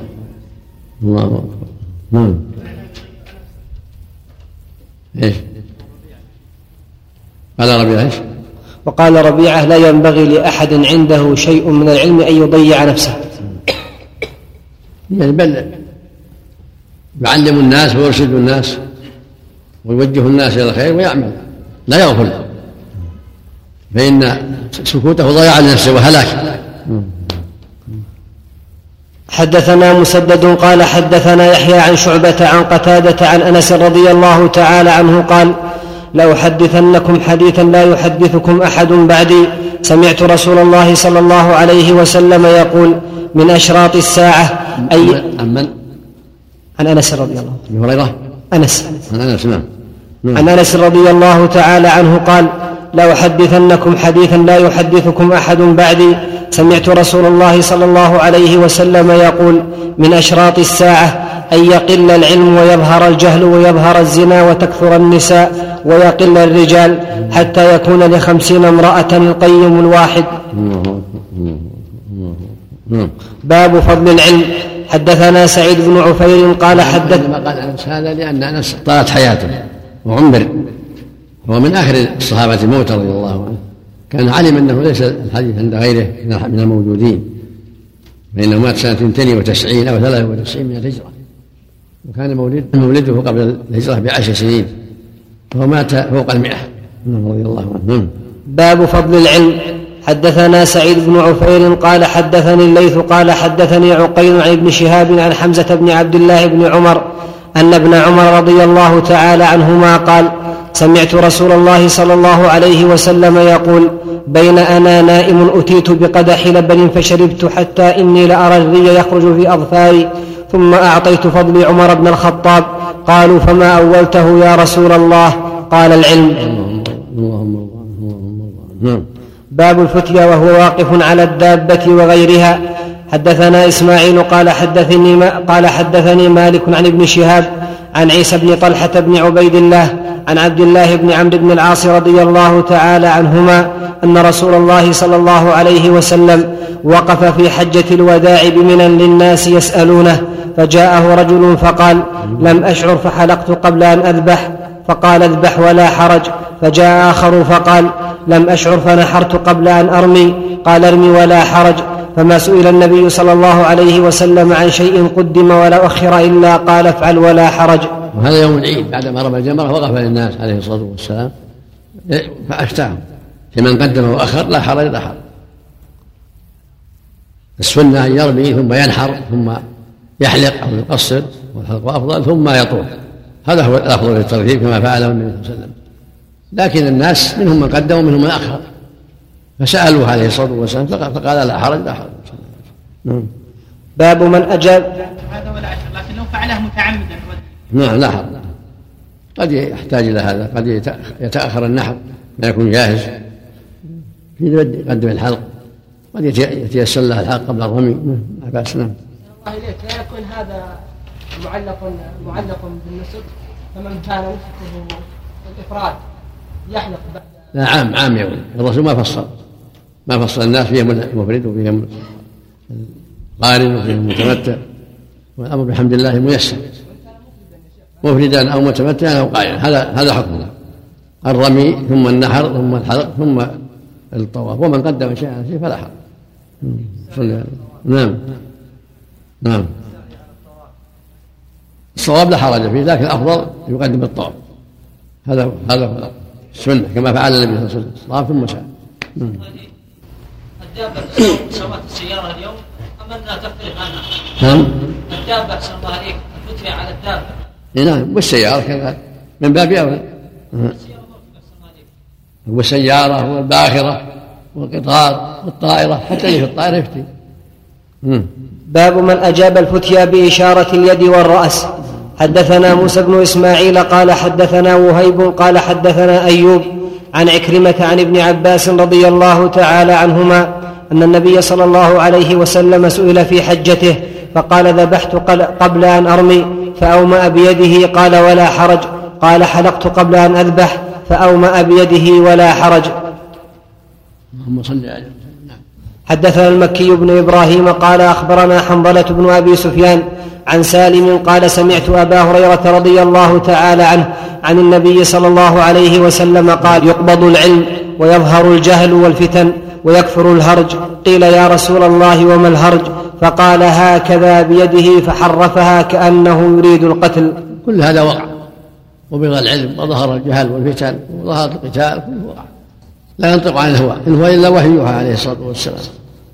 الله أكبر. نعم. إيش؟ قال ربيعه؟ إيش؟ وقال ربيعه لا ينبغي لأحد عنده شيء من العلم أن يضيع نفسه. يعني بل يعلم الناس ويرشد الناس ويوجه الناس إلى الخير ويعمل لا يغفل. فإن سكوته ضياع لنفسه وهلاك. حدثنا مسدد قال حدثنا يحيى عن شعبة عن قتادة عن أنس رضي الله تعالى عنه قال لأحدثنكم حديثا لا يحدثكم أحد بعدي. سمعت رسول الله صلى الله عليه وسلم يقول من أشراط الساعة أي عن من؟ عن أنس رضي الله عنه. هريرة. أنس. عن أنس نعم. عن أنس رضي الله تعالى عنه قال لأحدثنكم حديثا لا يحدثكم أحد بعدي. سمعت رسول الله صلى الله عليه وسلم يقول من أشراط الساعة أن يقل العلم ويظهر الجهل ويظهر الزنا وتكثر النساء ويقل الرجال حتى يكون لخمسين امرأة القيم الواحد. باب فضل العلم. حدثنا سعيد بن عفير قال حدث ما قال أنس هذا؟ لأن أنس طالت حياته وعمر. هو من آخر الصحابة موتا رضي الله عنه كان علم أنه ليس الحديث عند غيره من الموجودين. فإنه مات سنة 92 أو 93 من الهجرة. وكان مولد مولده قبل الهجرة بعشر سنين وهو مات فوق المئة. نعم، رضي الله عنه. نعم. باب فضل العلم. حدثنا سعيد بن عفير قال حدثني الليث قال حدثني عقيل عن ابن شهاب عن حمزة بن عبد الله بن عمر أن ابن عمر رضي الله تعالى عنهما قال سمعت رسول الله صلى الله عليه وسلم يقول بين أنا نائم أتيت بقدح لبن فشربت حتى إني لأرى الري يخرج في أظفاري ثم أعطيت فضلي عمر بن الخطاب. قالوا فما أولته يا رسول الله؟ قال العلم. نعم. باب الفتيا وهو واقف على الدابة وغيرها. حدثنا إسماعيل قال حدثني ما قال حدثني مالك عن ابن شهاب عن عيسى بن طلحة بن عبيد الله عن عبد الله بن عمرو بن العاص رضي الله تعالى عنهما أن رسول الله صلى الله عليه وسلم وقف في حجة الوداع بمنى للناس يسألونه فجاءه رجل فقال لم أشعر فحلقت قبل أن أذبح فقال اذبح ولا حرج فجاء آخر فقال لم أشعر فنحرت قبل أن أرمي قال ارمي ولا حرج فما سئل النبي صلى الله عليه وسلم عن شيء قدم ولا أخر إلا قال افعل ولا حرج. وهذا يوم العيد بعدما رمى الجمرة وقف للناس عليه الصلاة والسلام. فأفتاهم في من قدم وأخر لا حرج لا حرج. السنة أن يرمي ثم ينحر ثم يحلق أو يقصر والحلق أفضل ثم يطوف. هذا هو الأفضل للترتيب كما فعله النبي صلى الله عليه وسلم. لكن الناس منهم من قدم ومنهم من أخر. فسألوه عليه الصلاة والسلام فقال لا حرج لا حرج. نعم. باب من أجاب هذا ولا أشهر لكن لو فعله متعمدا. نعم لا حرج. قد يحتاج إلى هذا قد يتأخر النحر ما يكون جاهز. في يقدم الحلق. قد يتيسر له الحق قبل الرمي. لا بأس نعم. الله إليك. لا يكون هذا معلق معلق بالنسب فمن كان نسبه الإفراد يحلق. بعد لا عام عام يا ولد الرسول ما فصل. ما فصل الناس فيهم المفرد وفيهم القارن وفيهم المتمتع والأمر بحمد الله ميسر. مفردا أو متمتعا أو قارنا هذا هذا حكمه الرمي ثم النحر ثم الحلق ثم الطواف. ومن قدم شيئا فلا حرج. نعم. نعم. الصواب لا حرج فيه لكن الأفضل يقدم الطواف. هذا هذا السنة كما فعل النبي صلى الله عليه وسلم. طاف ثم سعى. الدابة السيارة اليوم أم أنها تختلف عنها؟ نعم. الدابة أحسن الله عليك الفتية على الدابة نعم. والسيارة كذلك من باب أولى والسيارة والباخرة والقطار والطائرة. حتى اللي في الطائرة يفتي باب من أجاب الفتيا بإشارة اليد والرأس. حدثنا موسى بن إسماعيل قال حدثنا وهيب قال حدثنا أيوب. عن عكرمة عن ابن عباس رضي الله تعالى عنهما أن النبي صلى الله عليه وسلم سئل في حجته فقال ذبحت قبل أن أرمي فأومأ بيده قال ولا حرج قال حلقت قبل أن أذبح فأومأ بيده ولا حرج. اللهم صل على حدثنا المكي بن إبراهيم قال أخبرنا حنظلة بن أبي سفيان عن سالم قال سمعت أبا هريرة رضي الله تعالى عنه عن النبي صلى الله عليه وسلم قال يقبض العلم ويظهر الجهل والفتن ويكفر الهرج. قيل يا رسول الله وما الهرج؟ فقال هكذا بيده فحرفها كأنه يريد القتل. كل هذا وقع. وبغى العلم وظهر الجهل والفتن وظهر القتال كله وقع. لا ينطق عن الهوى ان هو إلا وحي يوحى عليه الصلاة والسلام.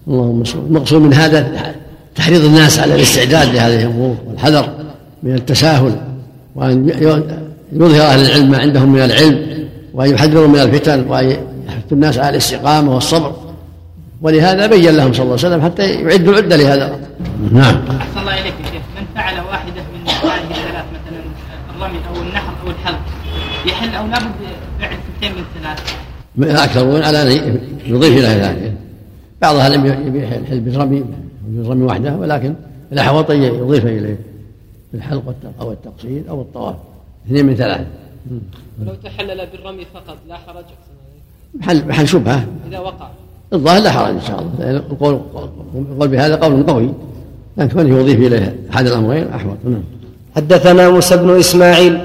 اللهم صل المقصود من هذا تحريض الناس على الاستعداد لهذه الأمور والحذر من التساهل وأن يظهر أهل العلم ما عندهم من العلم وأن يحذروا من الفتن وأن يحث الناس على الاستقامة والصبر. ولهذا بين لهم صلى الله عليه وسلم حتى يعدوا العدة لهذا نعم. أحسن الله إليك يا شيخ. من فعل واحدة من هذه الثلاث مثلا الرمي أو النحر أو الحلق يحل أو لابد فعل ثنتين من الثلاث اكثرون على ان يضيف إلى ذلك. بعض أهل العلم يبيح الحل بالرمي بالرمي وحده ولكن الاحوط يضيف إليه. الحلق أو التقصير أو الطواف. اثنين من ثلاثة. ولو تحلل بالرمي فقط لا حرج محل محل شبهة. إذا وقع. الظاهر لا حرج إن شاء الله. لأن القول القول بهذا قول قوي. لكن كونه يضيف إليه احد الامرين أحوط. نعم. حدثنا موسى بن إسماعيل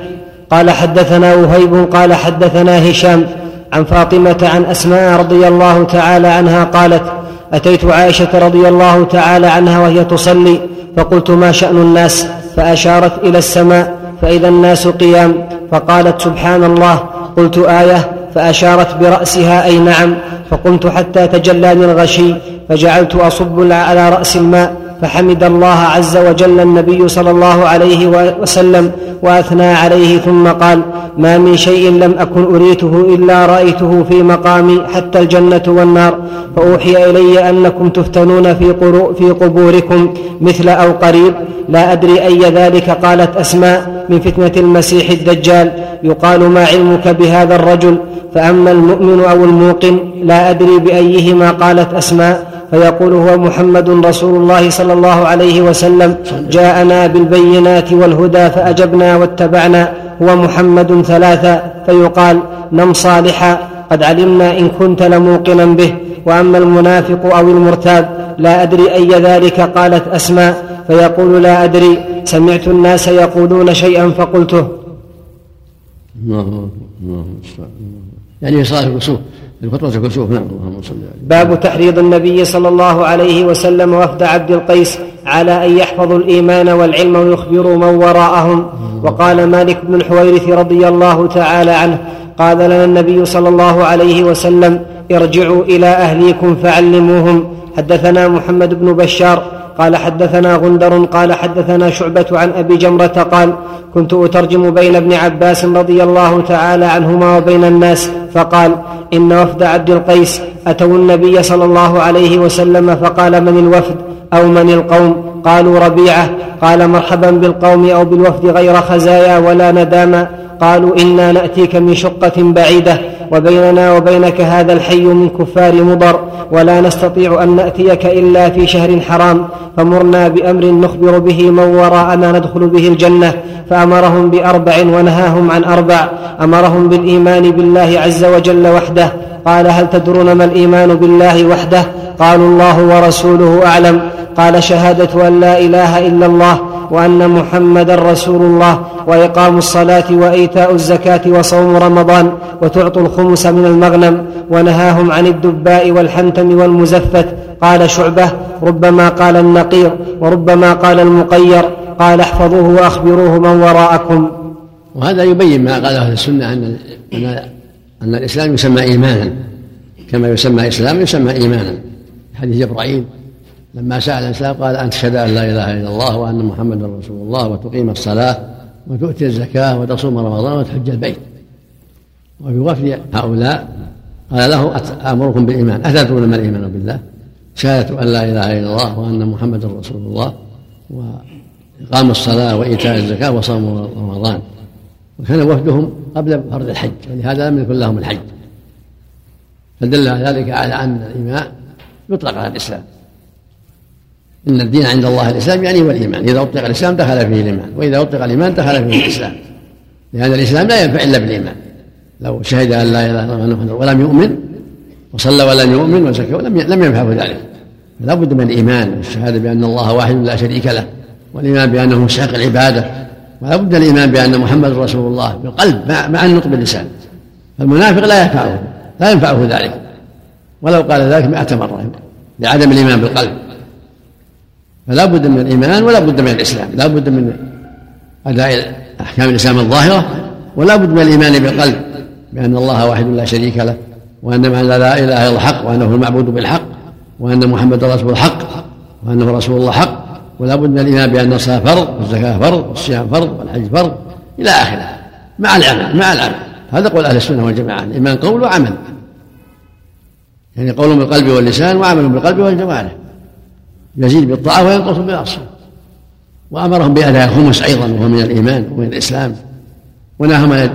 قال حدثنا وهيب قال حدثنا هشام عن فاطمة عن أسماء رضي الله تعالى عنها قالت أتيت عائشة رضي الله تعالى عنها وهي تصلي فقلت ما شأن الناس؟ فأشارت إلى السماء فإذا الناس قيام. فقالت سبحان الله. قلت آية. فأشارت برأسها أي نعم. فقمت حتى تجلاني الغشي فجعلت أصب على رأس الماء فحمد الله عز وجل النبي صلى الله عليه وسلم وأثنى عليه ثم قال ما من شيء لم أكن أريته إلا رأيته في مقامي حتى الجنة والنار فأوحي إلي أنكم تفتنون في, في قبوركم مثل أو قريب. لا أدري أي ذلك قالت أسماء من فتنة المسيح الدجال. يقال ما علمك بهذا الرجل؟ فأما المؤمن أو الموقن لا أدري بأيهما قالت أسماء. فيقول هو محمد رسول الله صلى الله عليه وسلم جاءنا بالبينات والهدى فأجبنا واتبعنا هو محمد ثلاثا فيقال نم صالحا قد علمنا إن كنت لموقنا به وأما المنافق أو المرتاب لا أدري أي ذلك قالت أسماء فيقول لا أدري سمعت الناس يقولون شيئا فقلته. يعني صلاه الفترة الكسوف نعم اللهم صل باب تحريض النبي صلى الله عليه وسلم وفد عبد القيس على أن يحفظوا الإيمان والعلم ويخبروا من وراءهم. وقال مالك بن الحويرث رضي الله تعالى عنه قال لنا النبي صلى الله عليه وسلم ارجعوا إلى أهليكم فعلموهم. حدثنا محمد بن بشار قال حدثنا غندر قال حدثنا شعبة عن أبي جمرة قال كنت أترجم بين ابن عباس رضي الله تعالى عنهما وبين الناس فقال إن وفد عبد القيس أتوا النبي صلى الله عليه وسلم فقال من الوفد؟ أو من القوم؟ قالوا ربيعة. قال مرحبا بالقوم أو بالوفد غير خزايا ولا ندامة. قالوا إنا نأتيك من شقة بعيدة. وبيننا وبينك هذا الحي من كفار مضر ولا نستطيع أن نأتيك إلا في شهر حرام. فمرنا بأمر نخبر به من وراءنا ندخل به الجنة فأمرهم بأربع ونهاهم عن أربع. أمرهم بالإيمان بالله عز وجل وحده. قال هل تدرون ما الإيمان بالله وحده؟ قالوا الله ورسوله أعلم. قال شهادة أن لا إله إلا الله. وأن محمدا رسول الله وإقام الصلاة وإيتاء الزكاة وصوم رمضان وتعطوا الخمس من المغنم ونهاهم عن الدباء والحنتم والمزفت. قال شعبة ربما قال النقير وربما قال المقير. قال احفظوه وأخبروه من وراءكم. وهذا يبين ما قاله أهل السنة أن أن أن الإسلام يسمى إيمانا. كما يسمى إسلام يسمى إيمانا. حديث جبرائيل لما سأل الإسلام قال أن تشهد أن لا إله إلا الله وأن محمدا رسول الله وتقيم الصلاة وتؤتي الزكاة وتصوم رمضان وتحج البيت. وفي وفد هؤلاء قال له آمركم بالإيمان. أتدرون ما الإيمان بالله؟ شهادة أن لا إله إلا الله وأن محمدا رسول الله وإقام الصلاة وإيتاء الزكاة وصوم رمضان. وكان وفدهم قبل فرض الحج. ولهذا لم يكن لهم الحج. فدل ذلك على أن الإيمان يطلق على الإسلام. إن الدين عند الله الإسلام يعني والإيمان إذا أطلق الإسلام دخل فيه الإيمان. وإذا أطلق الإيمان دخل فيه الإسلام. لأن الإسلام لا ينفع إلا بالإيمان. لو شهد أن لا إله إلا الله ولم يؤمن وصلى ولم يؤمن وزكى ولم لم ينفعه ذلك. فلا بد من الإيمان والشهادة بأن الله واحد لا شريك له والإيمان بأنه مستحق العبادة. ولا بد الإيمان بأن محمد رسول الله بالقلب مع, مع النطق باللسان. فالمنافق لا ينفعه لا ينفعه ذلك. ولو قال ذلك مئة مرة لعدم الإيمان بالقلب. فلا بد من الإيمان ولا بد من الإسلام لا بد من أداء أحكام الإسلام الظاهرة ولا بد من الإيمان بالقلب بأن الله واحد لا شريك له وأن ما لا إله إلا الحق وأنه المعبود بالحق وأن محمدا رسول الحق وأنه رسول الله حق ولا بد من الإيمان بأن الصلاة فرض والزكاة فرض والصيام فرض والحج فرض إلى آخره مع العمل مع العمل. هذا قول أهل السنة والجماعة الإيمان قول وعمل. يعني قول بالقلب واللسان وعمل بالقلب والجوارح. يزيد بالطاعة وينقص بالعصر وأمرهم بأداء الخمس أيضا وهو من الإيمان ومن الإسلام. ونهاهم عن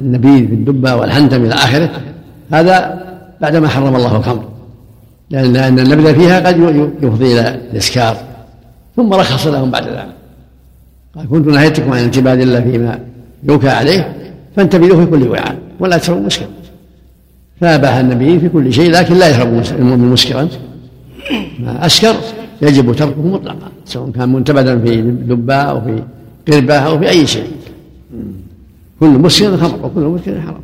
النبيذ بالدبة والحنتم إلى آخره. هذا بعدما حرم الله الخمر. لأن النبذ فيها قد يفضي إلى الإسكار. ثم رخص لهم بعد ذلك. قال كنت نهيتكم عن انتباد الله فيما يوكى عليه فانتبذوا في كل وعاء ولا تشربوا مسكرا. فأباح النبي في كل شيء لكن لا يشرب المؤمن مسكرا أسكر يجب تركه مطلقا سواء كان منتبذا في دبة أو في قربة أو في أي شيء. كل مسكر خمر وكل مسكر حرام.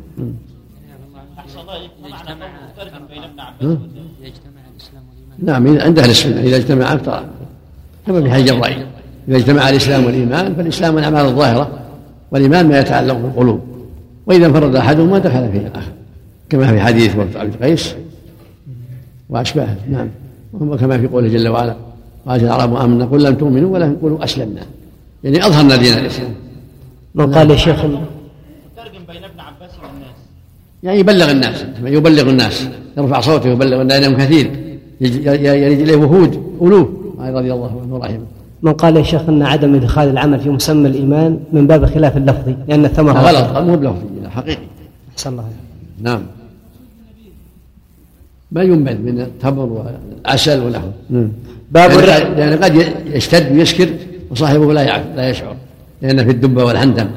نعم عند أهل السنة إذا اجتمع افترى كما في حديث جبرائيل إذا اجتمع الإسلام والإيمان فالإسلام الأعمال الظاهرة والإيمان ما يتعلق بالقلوب. وإذا انفرد أحدهما دخل فيه الآخر. كما في حديث عبد القيس وأشباهه. نعم. وكما في قوله جل وعلا قالت العرب آمنا قل لم تؤمنوا ولكن قولوا أسلمنا. يعني أظهرنا دين الإسلام. من قال يا شيخ بين ابن عباس والناس. يعني يبلغ الناس يبلغ الناس يرفع صوته يبلغ الناس كثير يريد إليه وهود الوف رضي الله عنه ورحمه من قال يا شيخ إن عدم إدخال العمل في مسمى الإيمان من باب خلاف اللفظي لأن الثمرة غلط مو بلفظي حقيقي. أحسن الله نعم. ما ينبذ من التمر والعسل ونحوه. باب يعني, يعني قد يشتد ويسكر وصاحبه لا يعرف لا يشعر لأن في الدبة والحندم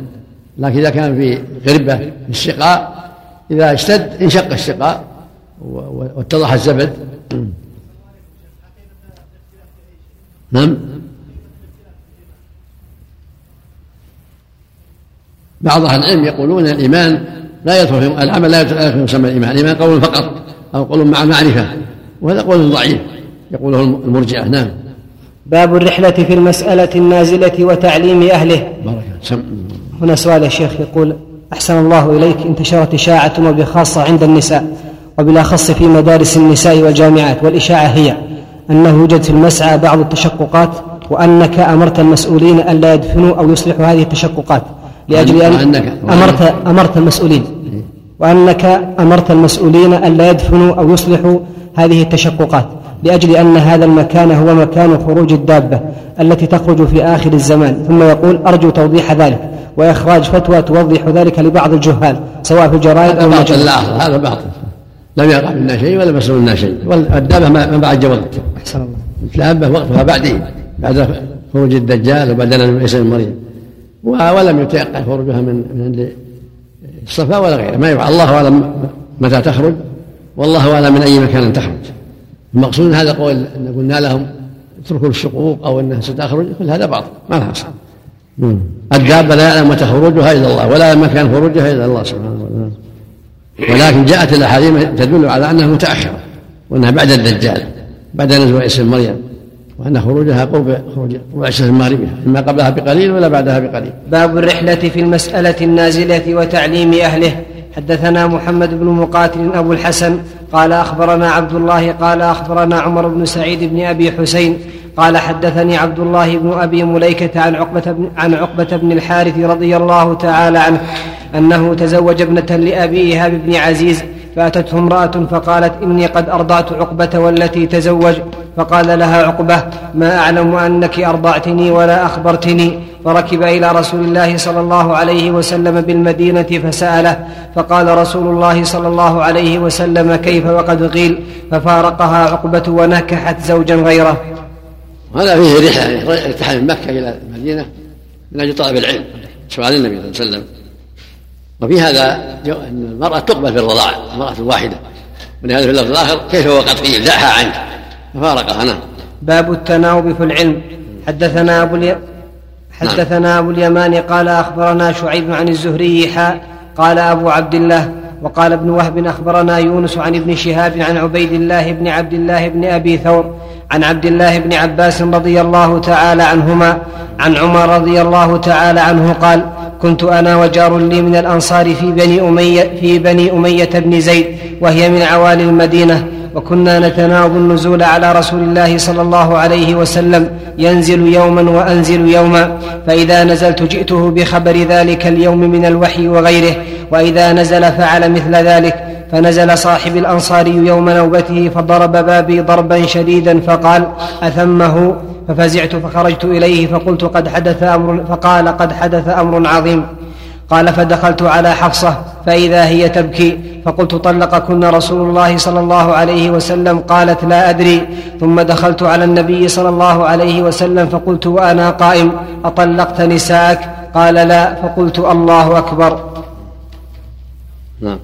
لكن إذا كان في غربة في السقاء إذا اشتد انشق السقاء واتضح الزبد. نعم. بعض أهل العلم يقولون الإيمان لا يدخل العمل لا يدخل في مسمى الإيمان الإيمان قول فقط. أو قول مع معرفة. وهذا قول ضعيف. يقوله المرجئة. نعم. باب الرحلة في المسألة النازلة وتعليم أهله. بارك سم. هنا سؤال يا شيخ يقول أحسن الله إليك. انتشرت إشاعة وبخاصة عند النساء وبالأخص في مدارس النساء والجامعات. والإشاعة هي أنه يوجد في المسعى بعض التشققات وأنك أمرت المسؤولين أن لا يدفنوا أو يصلحوا هذه التشققات لأجل أن أمرت أمرت المسؤولين. وأنك أمرت المسؤولين أن لا يدفنوا أو يصلحوا هذه التشققات لأجل أن هذا المكان هو مكان خروج الدابة التي تخرج في آخر الزمان. ثم يقول أرجو توضيح ذلك وإخراج فتوى توضح ذلك لبعض الجهال سواء في الجرائد أو لا هذا باطل. لم يقع منا شيء ولا مسؤول منا شيء. والدابة ما بعد وقت أحسن الله. الدابة وقتها بعدين بعد خروج الدجال وبعدنا من عيسى بن مريم ولم يتيقن خروجها من من عند الصفا ولا غيره. ما يفعل الله أعلم متى تخرج والله أعلم من أي مكان تخرج. المقصود هذا قول إن قلنا لهم اتركوا الشقوق أو إنها ستخرج كل هذا باطل ما لها أصل. الدابه لا يعلم متى خروجها الا الله ولا مكان خروجها الا الله سبحانه وتعالى. ولكن جاءت الأحاديث تدل على أنها متأخرة وأنها بعد الدجال بعد نزول عيسى بن مريم. وأن خروجها قرب خروج بن مريم اما قبلها بقليل ولا بعدها بقليل. باب الرحلة في المسألة النازلة وتعليم أهله. حدثنا محمد بن مقاتل أبو الحسن قال أخبرنا عبد الله قال أخبرنا عمر بن سعيد بن أبي حسين قال حدثني عبد الله بن أبي مليكة عن عقبة بن, عن عقبة بن الحارث رضي الله تعالى عنه أنه تزوج ابنة لأبي إيهاب بن عزيز فأتته امرأة فقالت إني قد أرضعت عقبة والتي تزوج. فقال لها عقبة ما أعلم أنك أرضعتني ولا أخبرتني. فركب إلى رسول الله صلى الله عليه وسلم بالمدينة فسأله. فقال رسول الله صلى الله عليه وسلم كيف وقد قيل ففارقها عقبة ونكحت زوجا غيره. هذا فيه رحلة ارتحال من مكة إلى المدينة من أجل طلب العلم سؤال النبي صلى الله عليه وسلم. وفي هذا أن المرأة تقبل في الرضاعة المرأة الواحدة. ولهذا في اللفظ الآخر كيف وقد قيل؟ دعها عنك. ففارقها نعم. باب التناوب في العلم. حدثنا أبو الي... حدثنا أبو اليمان قال أخبرنا شعيب عن الزهري حاء قال أبو عبد الله وقال ابن وهب أخبرنا يونس عن ابن شهاب عن عبيد الله بن عبد الله بن أبي ثور عن عبد الله بن عباس رضي الله تعالى عنهما عن عمر رضي الله تعالى عنه قال كنت أنا وجار لي من الأنصار في بني أمية في بني أمية بن زيد وهي من عوالي المدينة وكنا نتناوب النزول على رسول الله صلى الله عليه وسلم ينزل يوما وأنزل يوما فإذا نزلت جئته بخبر ذلك اليوم من الوحي وغيره وإذا نزل فعل مثل ذلك فنزل صاحب الانصاري يوم نوبته فضرب بابي ضربا شديدا فقال أثمه؟ ففزعت فخرجت إليه فقلت قد حدث أمر فقال قد حدث أمر عظيم. قال فدخلت على حفصة فإذا هي تبكي. فقلت طلقكن رسول الله صلى الله عليه وسلم. قالت لا أدري. ثم دخلت على النبي صلى الله عليه وسلم فقلت وأنا قائم. أطلقت نساءك؟ قال لا. فقلت الله أكبر. نعم.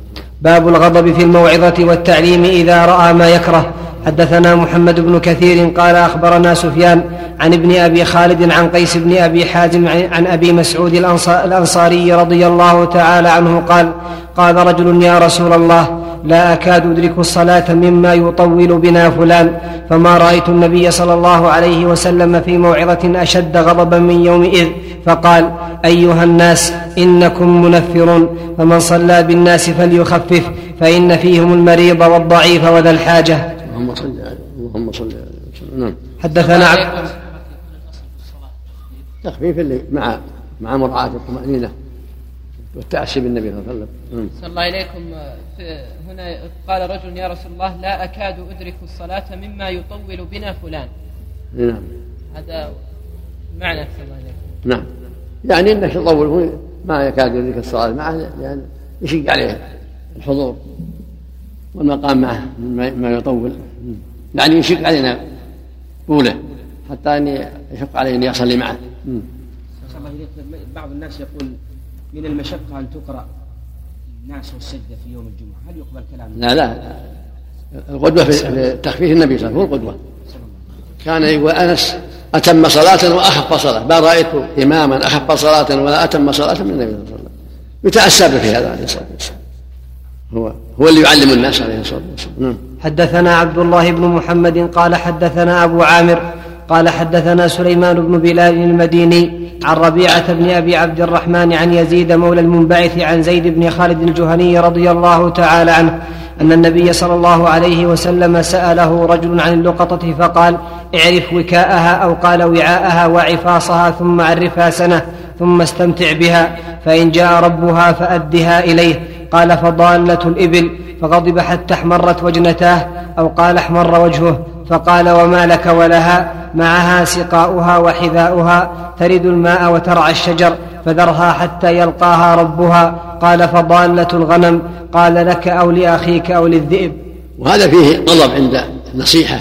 باب الغضب في الموعظة والتعليم إذا رأى ما يكره. حدثنا محمد بن كثير قال أخبرنا سفيان عن ابن أبي خالد عن قيس بن أبي حازم عن أبي مسعود الأنصاري رضي الله تعالى عنه قال قال رجل يا رسول الله لا أكاد أدرك الصلاة مما يطول بنا فلان فما رأيت النبي صلى الله عليه وسلم في موعظة أشد غضبا من يومئذ. فقال أيها الناس إنكم منفرون فمن صلى بالناس فليخفف فإن فيهم المريض والضعيف وذا الحاجة. اللهم صل اللهم صل نعم. حدثنا عبد تخفيف اللي مع مع مراعاة الطمأنينة. والتأسي بالنبي صلى الله عليه وسلم. صلى الله إليكم هنا قال رجل يا رسول الله لا أكاد أدرك الصلاة مما يطول بنا فلان. نعم. هذا معنى صلى الله عليكم نعم. يعني انك تطول ما يكاد يدرك الصلاة معه لأن يشق عليه الحضور والمقام معه ما يطول. يعني يشق علينا طوله حتى أني يشق علي اني اصلي معه. بعض الناس يقول من المشقة أن تقرأ الناس والسجده في يوم الجمعة. هل يقبل كلام لا لا. القدوة في تخفيف النبي صلى الله عليه وسلم هو القدوه كان يقول أنس أتم صلاة واخف صلاة. ما رايت إماما اخف صلاة ولا أتم صلاة من النبي صلى الله عليه وسلم. يتاسى به هذا عليه الصلاة والسلام. هو هو اللي يعلم الناس عليه الصلاة والسلام. نعم. حدثنا عبد الله بن محمد قال حدثنا أبو عامر قال حدثنا سليمان بن بلال المديني عن ربيعة بن أبي عبد الرحمن عن يزيد مولى المنبعث عن زيد بن خالد الجهني رضي الله تعالى عنه أن النبي صلى الله عليه وسلم سأله رجل عن اللقطة فقال اعرف وكاءها أو قال وعاءها وعفاصها ثم عرفها سنة ثم استمتع بها فإن جاء ربها فأدها إليه. قال فضالة الإبل. فغضب حتى احمرت وجنتاه أو قال احمر وجهه. فقال وما لك ولها معها سقاؤها وحذاؤها ترد الماء وترعى الشجر فذرها حتى يلقاها ربها قال فضالة الغنم قال لك أو لأخيك أو للذئب. وهذا فيه غضب عند النصيحة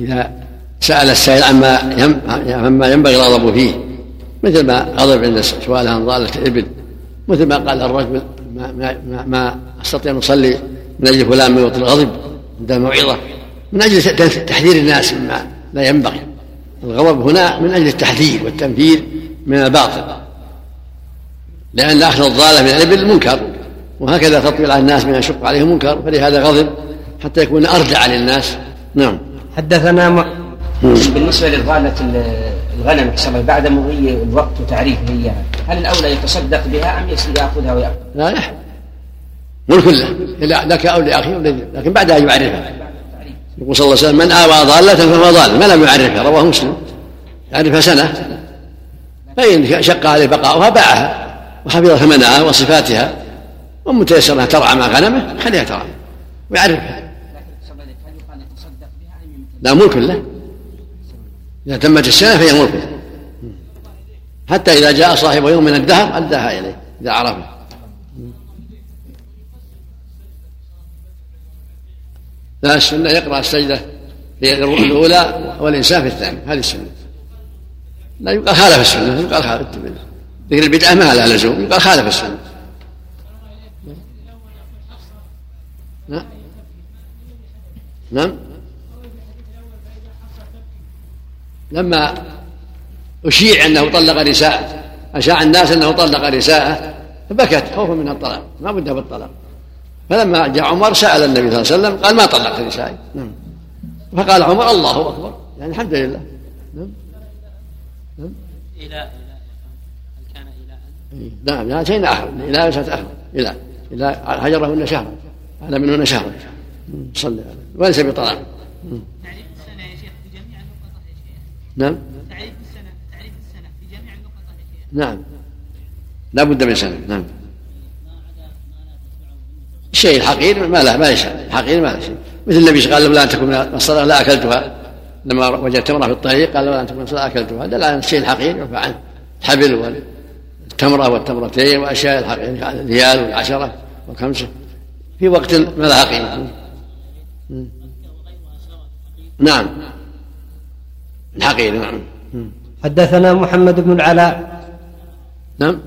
إذا سأل السائل عما عما ينبغي الغضب فيه. مثل ما غضب عند سؤاله عن ضالة الإبل مثل ما قال الرجل ما, ما, ما أستطيع أن أصلي من أجل فلان من الغضب عند الموعظة. من أجل تحذير الناس مما لا ينبغي. الغضب هنا من أجل التحذير والتنفير من الباطل. لأن أخذ الضالة من الإبل منكر وهكذا تطويل على الناس من يشق عليهم منكر فلهذا غضب حتى يكون أردع للناس. نعم. حدثنا م... بالنسبة للضالة الغنم الله بعد مضي الوقت وتعريفه إياها هل الأولى يتصدق بها أم يأخذها ويأخذ؟ لا لا. ملك له. لك أو لأخي لكن بعدها يعرفها. يقول صلى الله عليه وسلم من آوى ضالة فهو ضال. ما لم يعرفها رواه مسلم. يعرفها سنة. فإن شق عليه بقاؤها باعها وحفظ ثمنها وصفاتها ومتيسر انها ترعى مع غنمه خليها ترعى. ويعرفها. لا ملك له. إذا تمت السنة فهي ملك حتى إذا جاء صاحب يوم من الدهر أداها إليه إذا عرفه. لا السنة يقرأ السجدة في الأولى والإنسان في الثاني هذه السنة. لا يقال خالف السنة يقال خالف ذكر البدعة ما لها لزوم يقال خالف السنة. نعم؟ لما أشيع أنه طلق نساء أشاع الناس أنه طلق نساءه فبكت خوفا من الطلاق ما بد بالطلاق فلما جاء عمر سأل النبي صلى الله عليه وسلم قال ما طلقت نسائي نعم. فقال عمر الله أكبر يعني الحمد لله. نعم. نعم. إلى كان إلى نعم شيء آخر. إلى ليست آخر. إلى إلى هجرهن شهرا هذا منهن شهرا صلى عليه. وليس بطلاق. تعريف السنة يا شيخ بجميع اللقطة يا شيخ. نعم. تعريف السنة تعريف السنة بجميع اللقطة يا شيخ. نعم. لا بد من سنة. نعم. الشيء الحقير ما له ما يشاء الحقير ما له شيء. مثل النبي قال لولا ان تكون من الصلاه لا أكلتها. لما وجدت تمره في الطريق قال لولا ان تكون من الصلاه أكلتها. دل على الشيء الحقير يرفع عنه الحبل والتمره والتمرتين وأشياء الحقير الريال والعشره والخمسه في وقت ما لها قيمة. نعم. الحقير نعم. حدثنا محمد بن العلاء. نعم.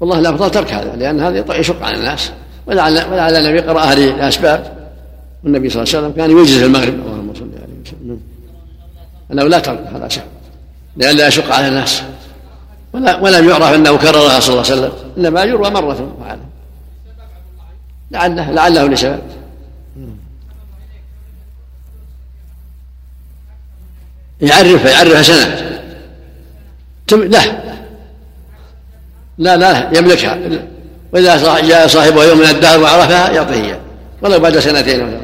والله الافضل ترك هذا لأن هذا يشق على الناس. ولعل ولعل النبي قراها لاسباب والنبي صلى الله عليه وسلم كان يوجز المغرب. اللهم صل عليه وسلم. أنه لا ترك هذا لأن لا يشق على الناس. ولا ولم يعرف أنه كررها صلى الله عليه وسلم إنما يروى مرة فعلا لعله لعله لسبب. يعرفها يعرفها سنة. له لا لا يملكها. وإذا جاء صاحبها يوم من الدهر وعرفها يعطيه إياه. ولو بعد سنتين ولا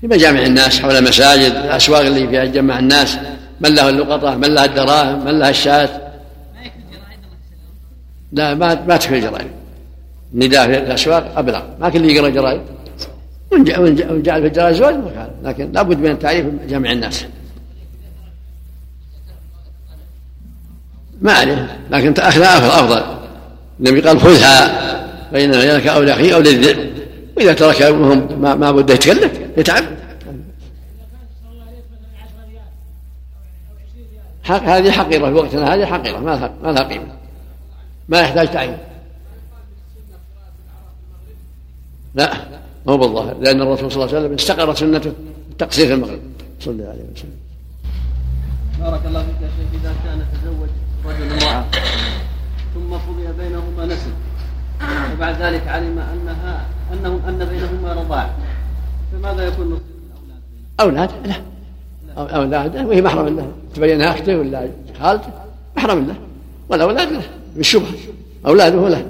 في مجامع الناس حول المساجد الأسواق اللي فيها يجمع الناس من له اللقطة من لها الدراهم من لها الشاة. لا ما ما تكفي الجرائد النداء في الأسواق أبلغ. ما كل يقرأ جرائد وإن جعل في الجرائد زواج لكن لابد من التعريف جمع الناس. ما عليه لكن أخذها أفضل. النبي قال خذها فإن لك أو لأخيه أو للذئب. وإذا ترك أبوهم ما, بده يتكلف يتعب. حق هذه حقيرة في وقتنا هذه حقيرة ما لها ما لها قيمة. ما يحتاج تعيين. لا مو بالظاهر لأن الرسول صلى الله عليه وسلم استقرت سنته التقصير في المغرب. صلى الله عليه وسلم. بارك الله فيك يا شيخ إذا كان تزوج رجل امرأة ثم قضي بينهما نسل وبعد ذلك علم أنها أنه أن بينهما رضاع. فماذا يكون نصيب الأولاد؟ أولاد؟ لا. أولاد وهي محرم له تبين أخته ولا خالته محرم له والأولاد له بالشبهة أولاده له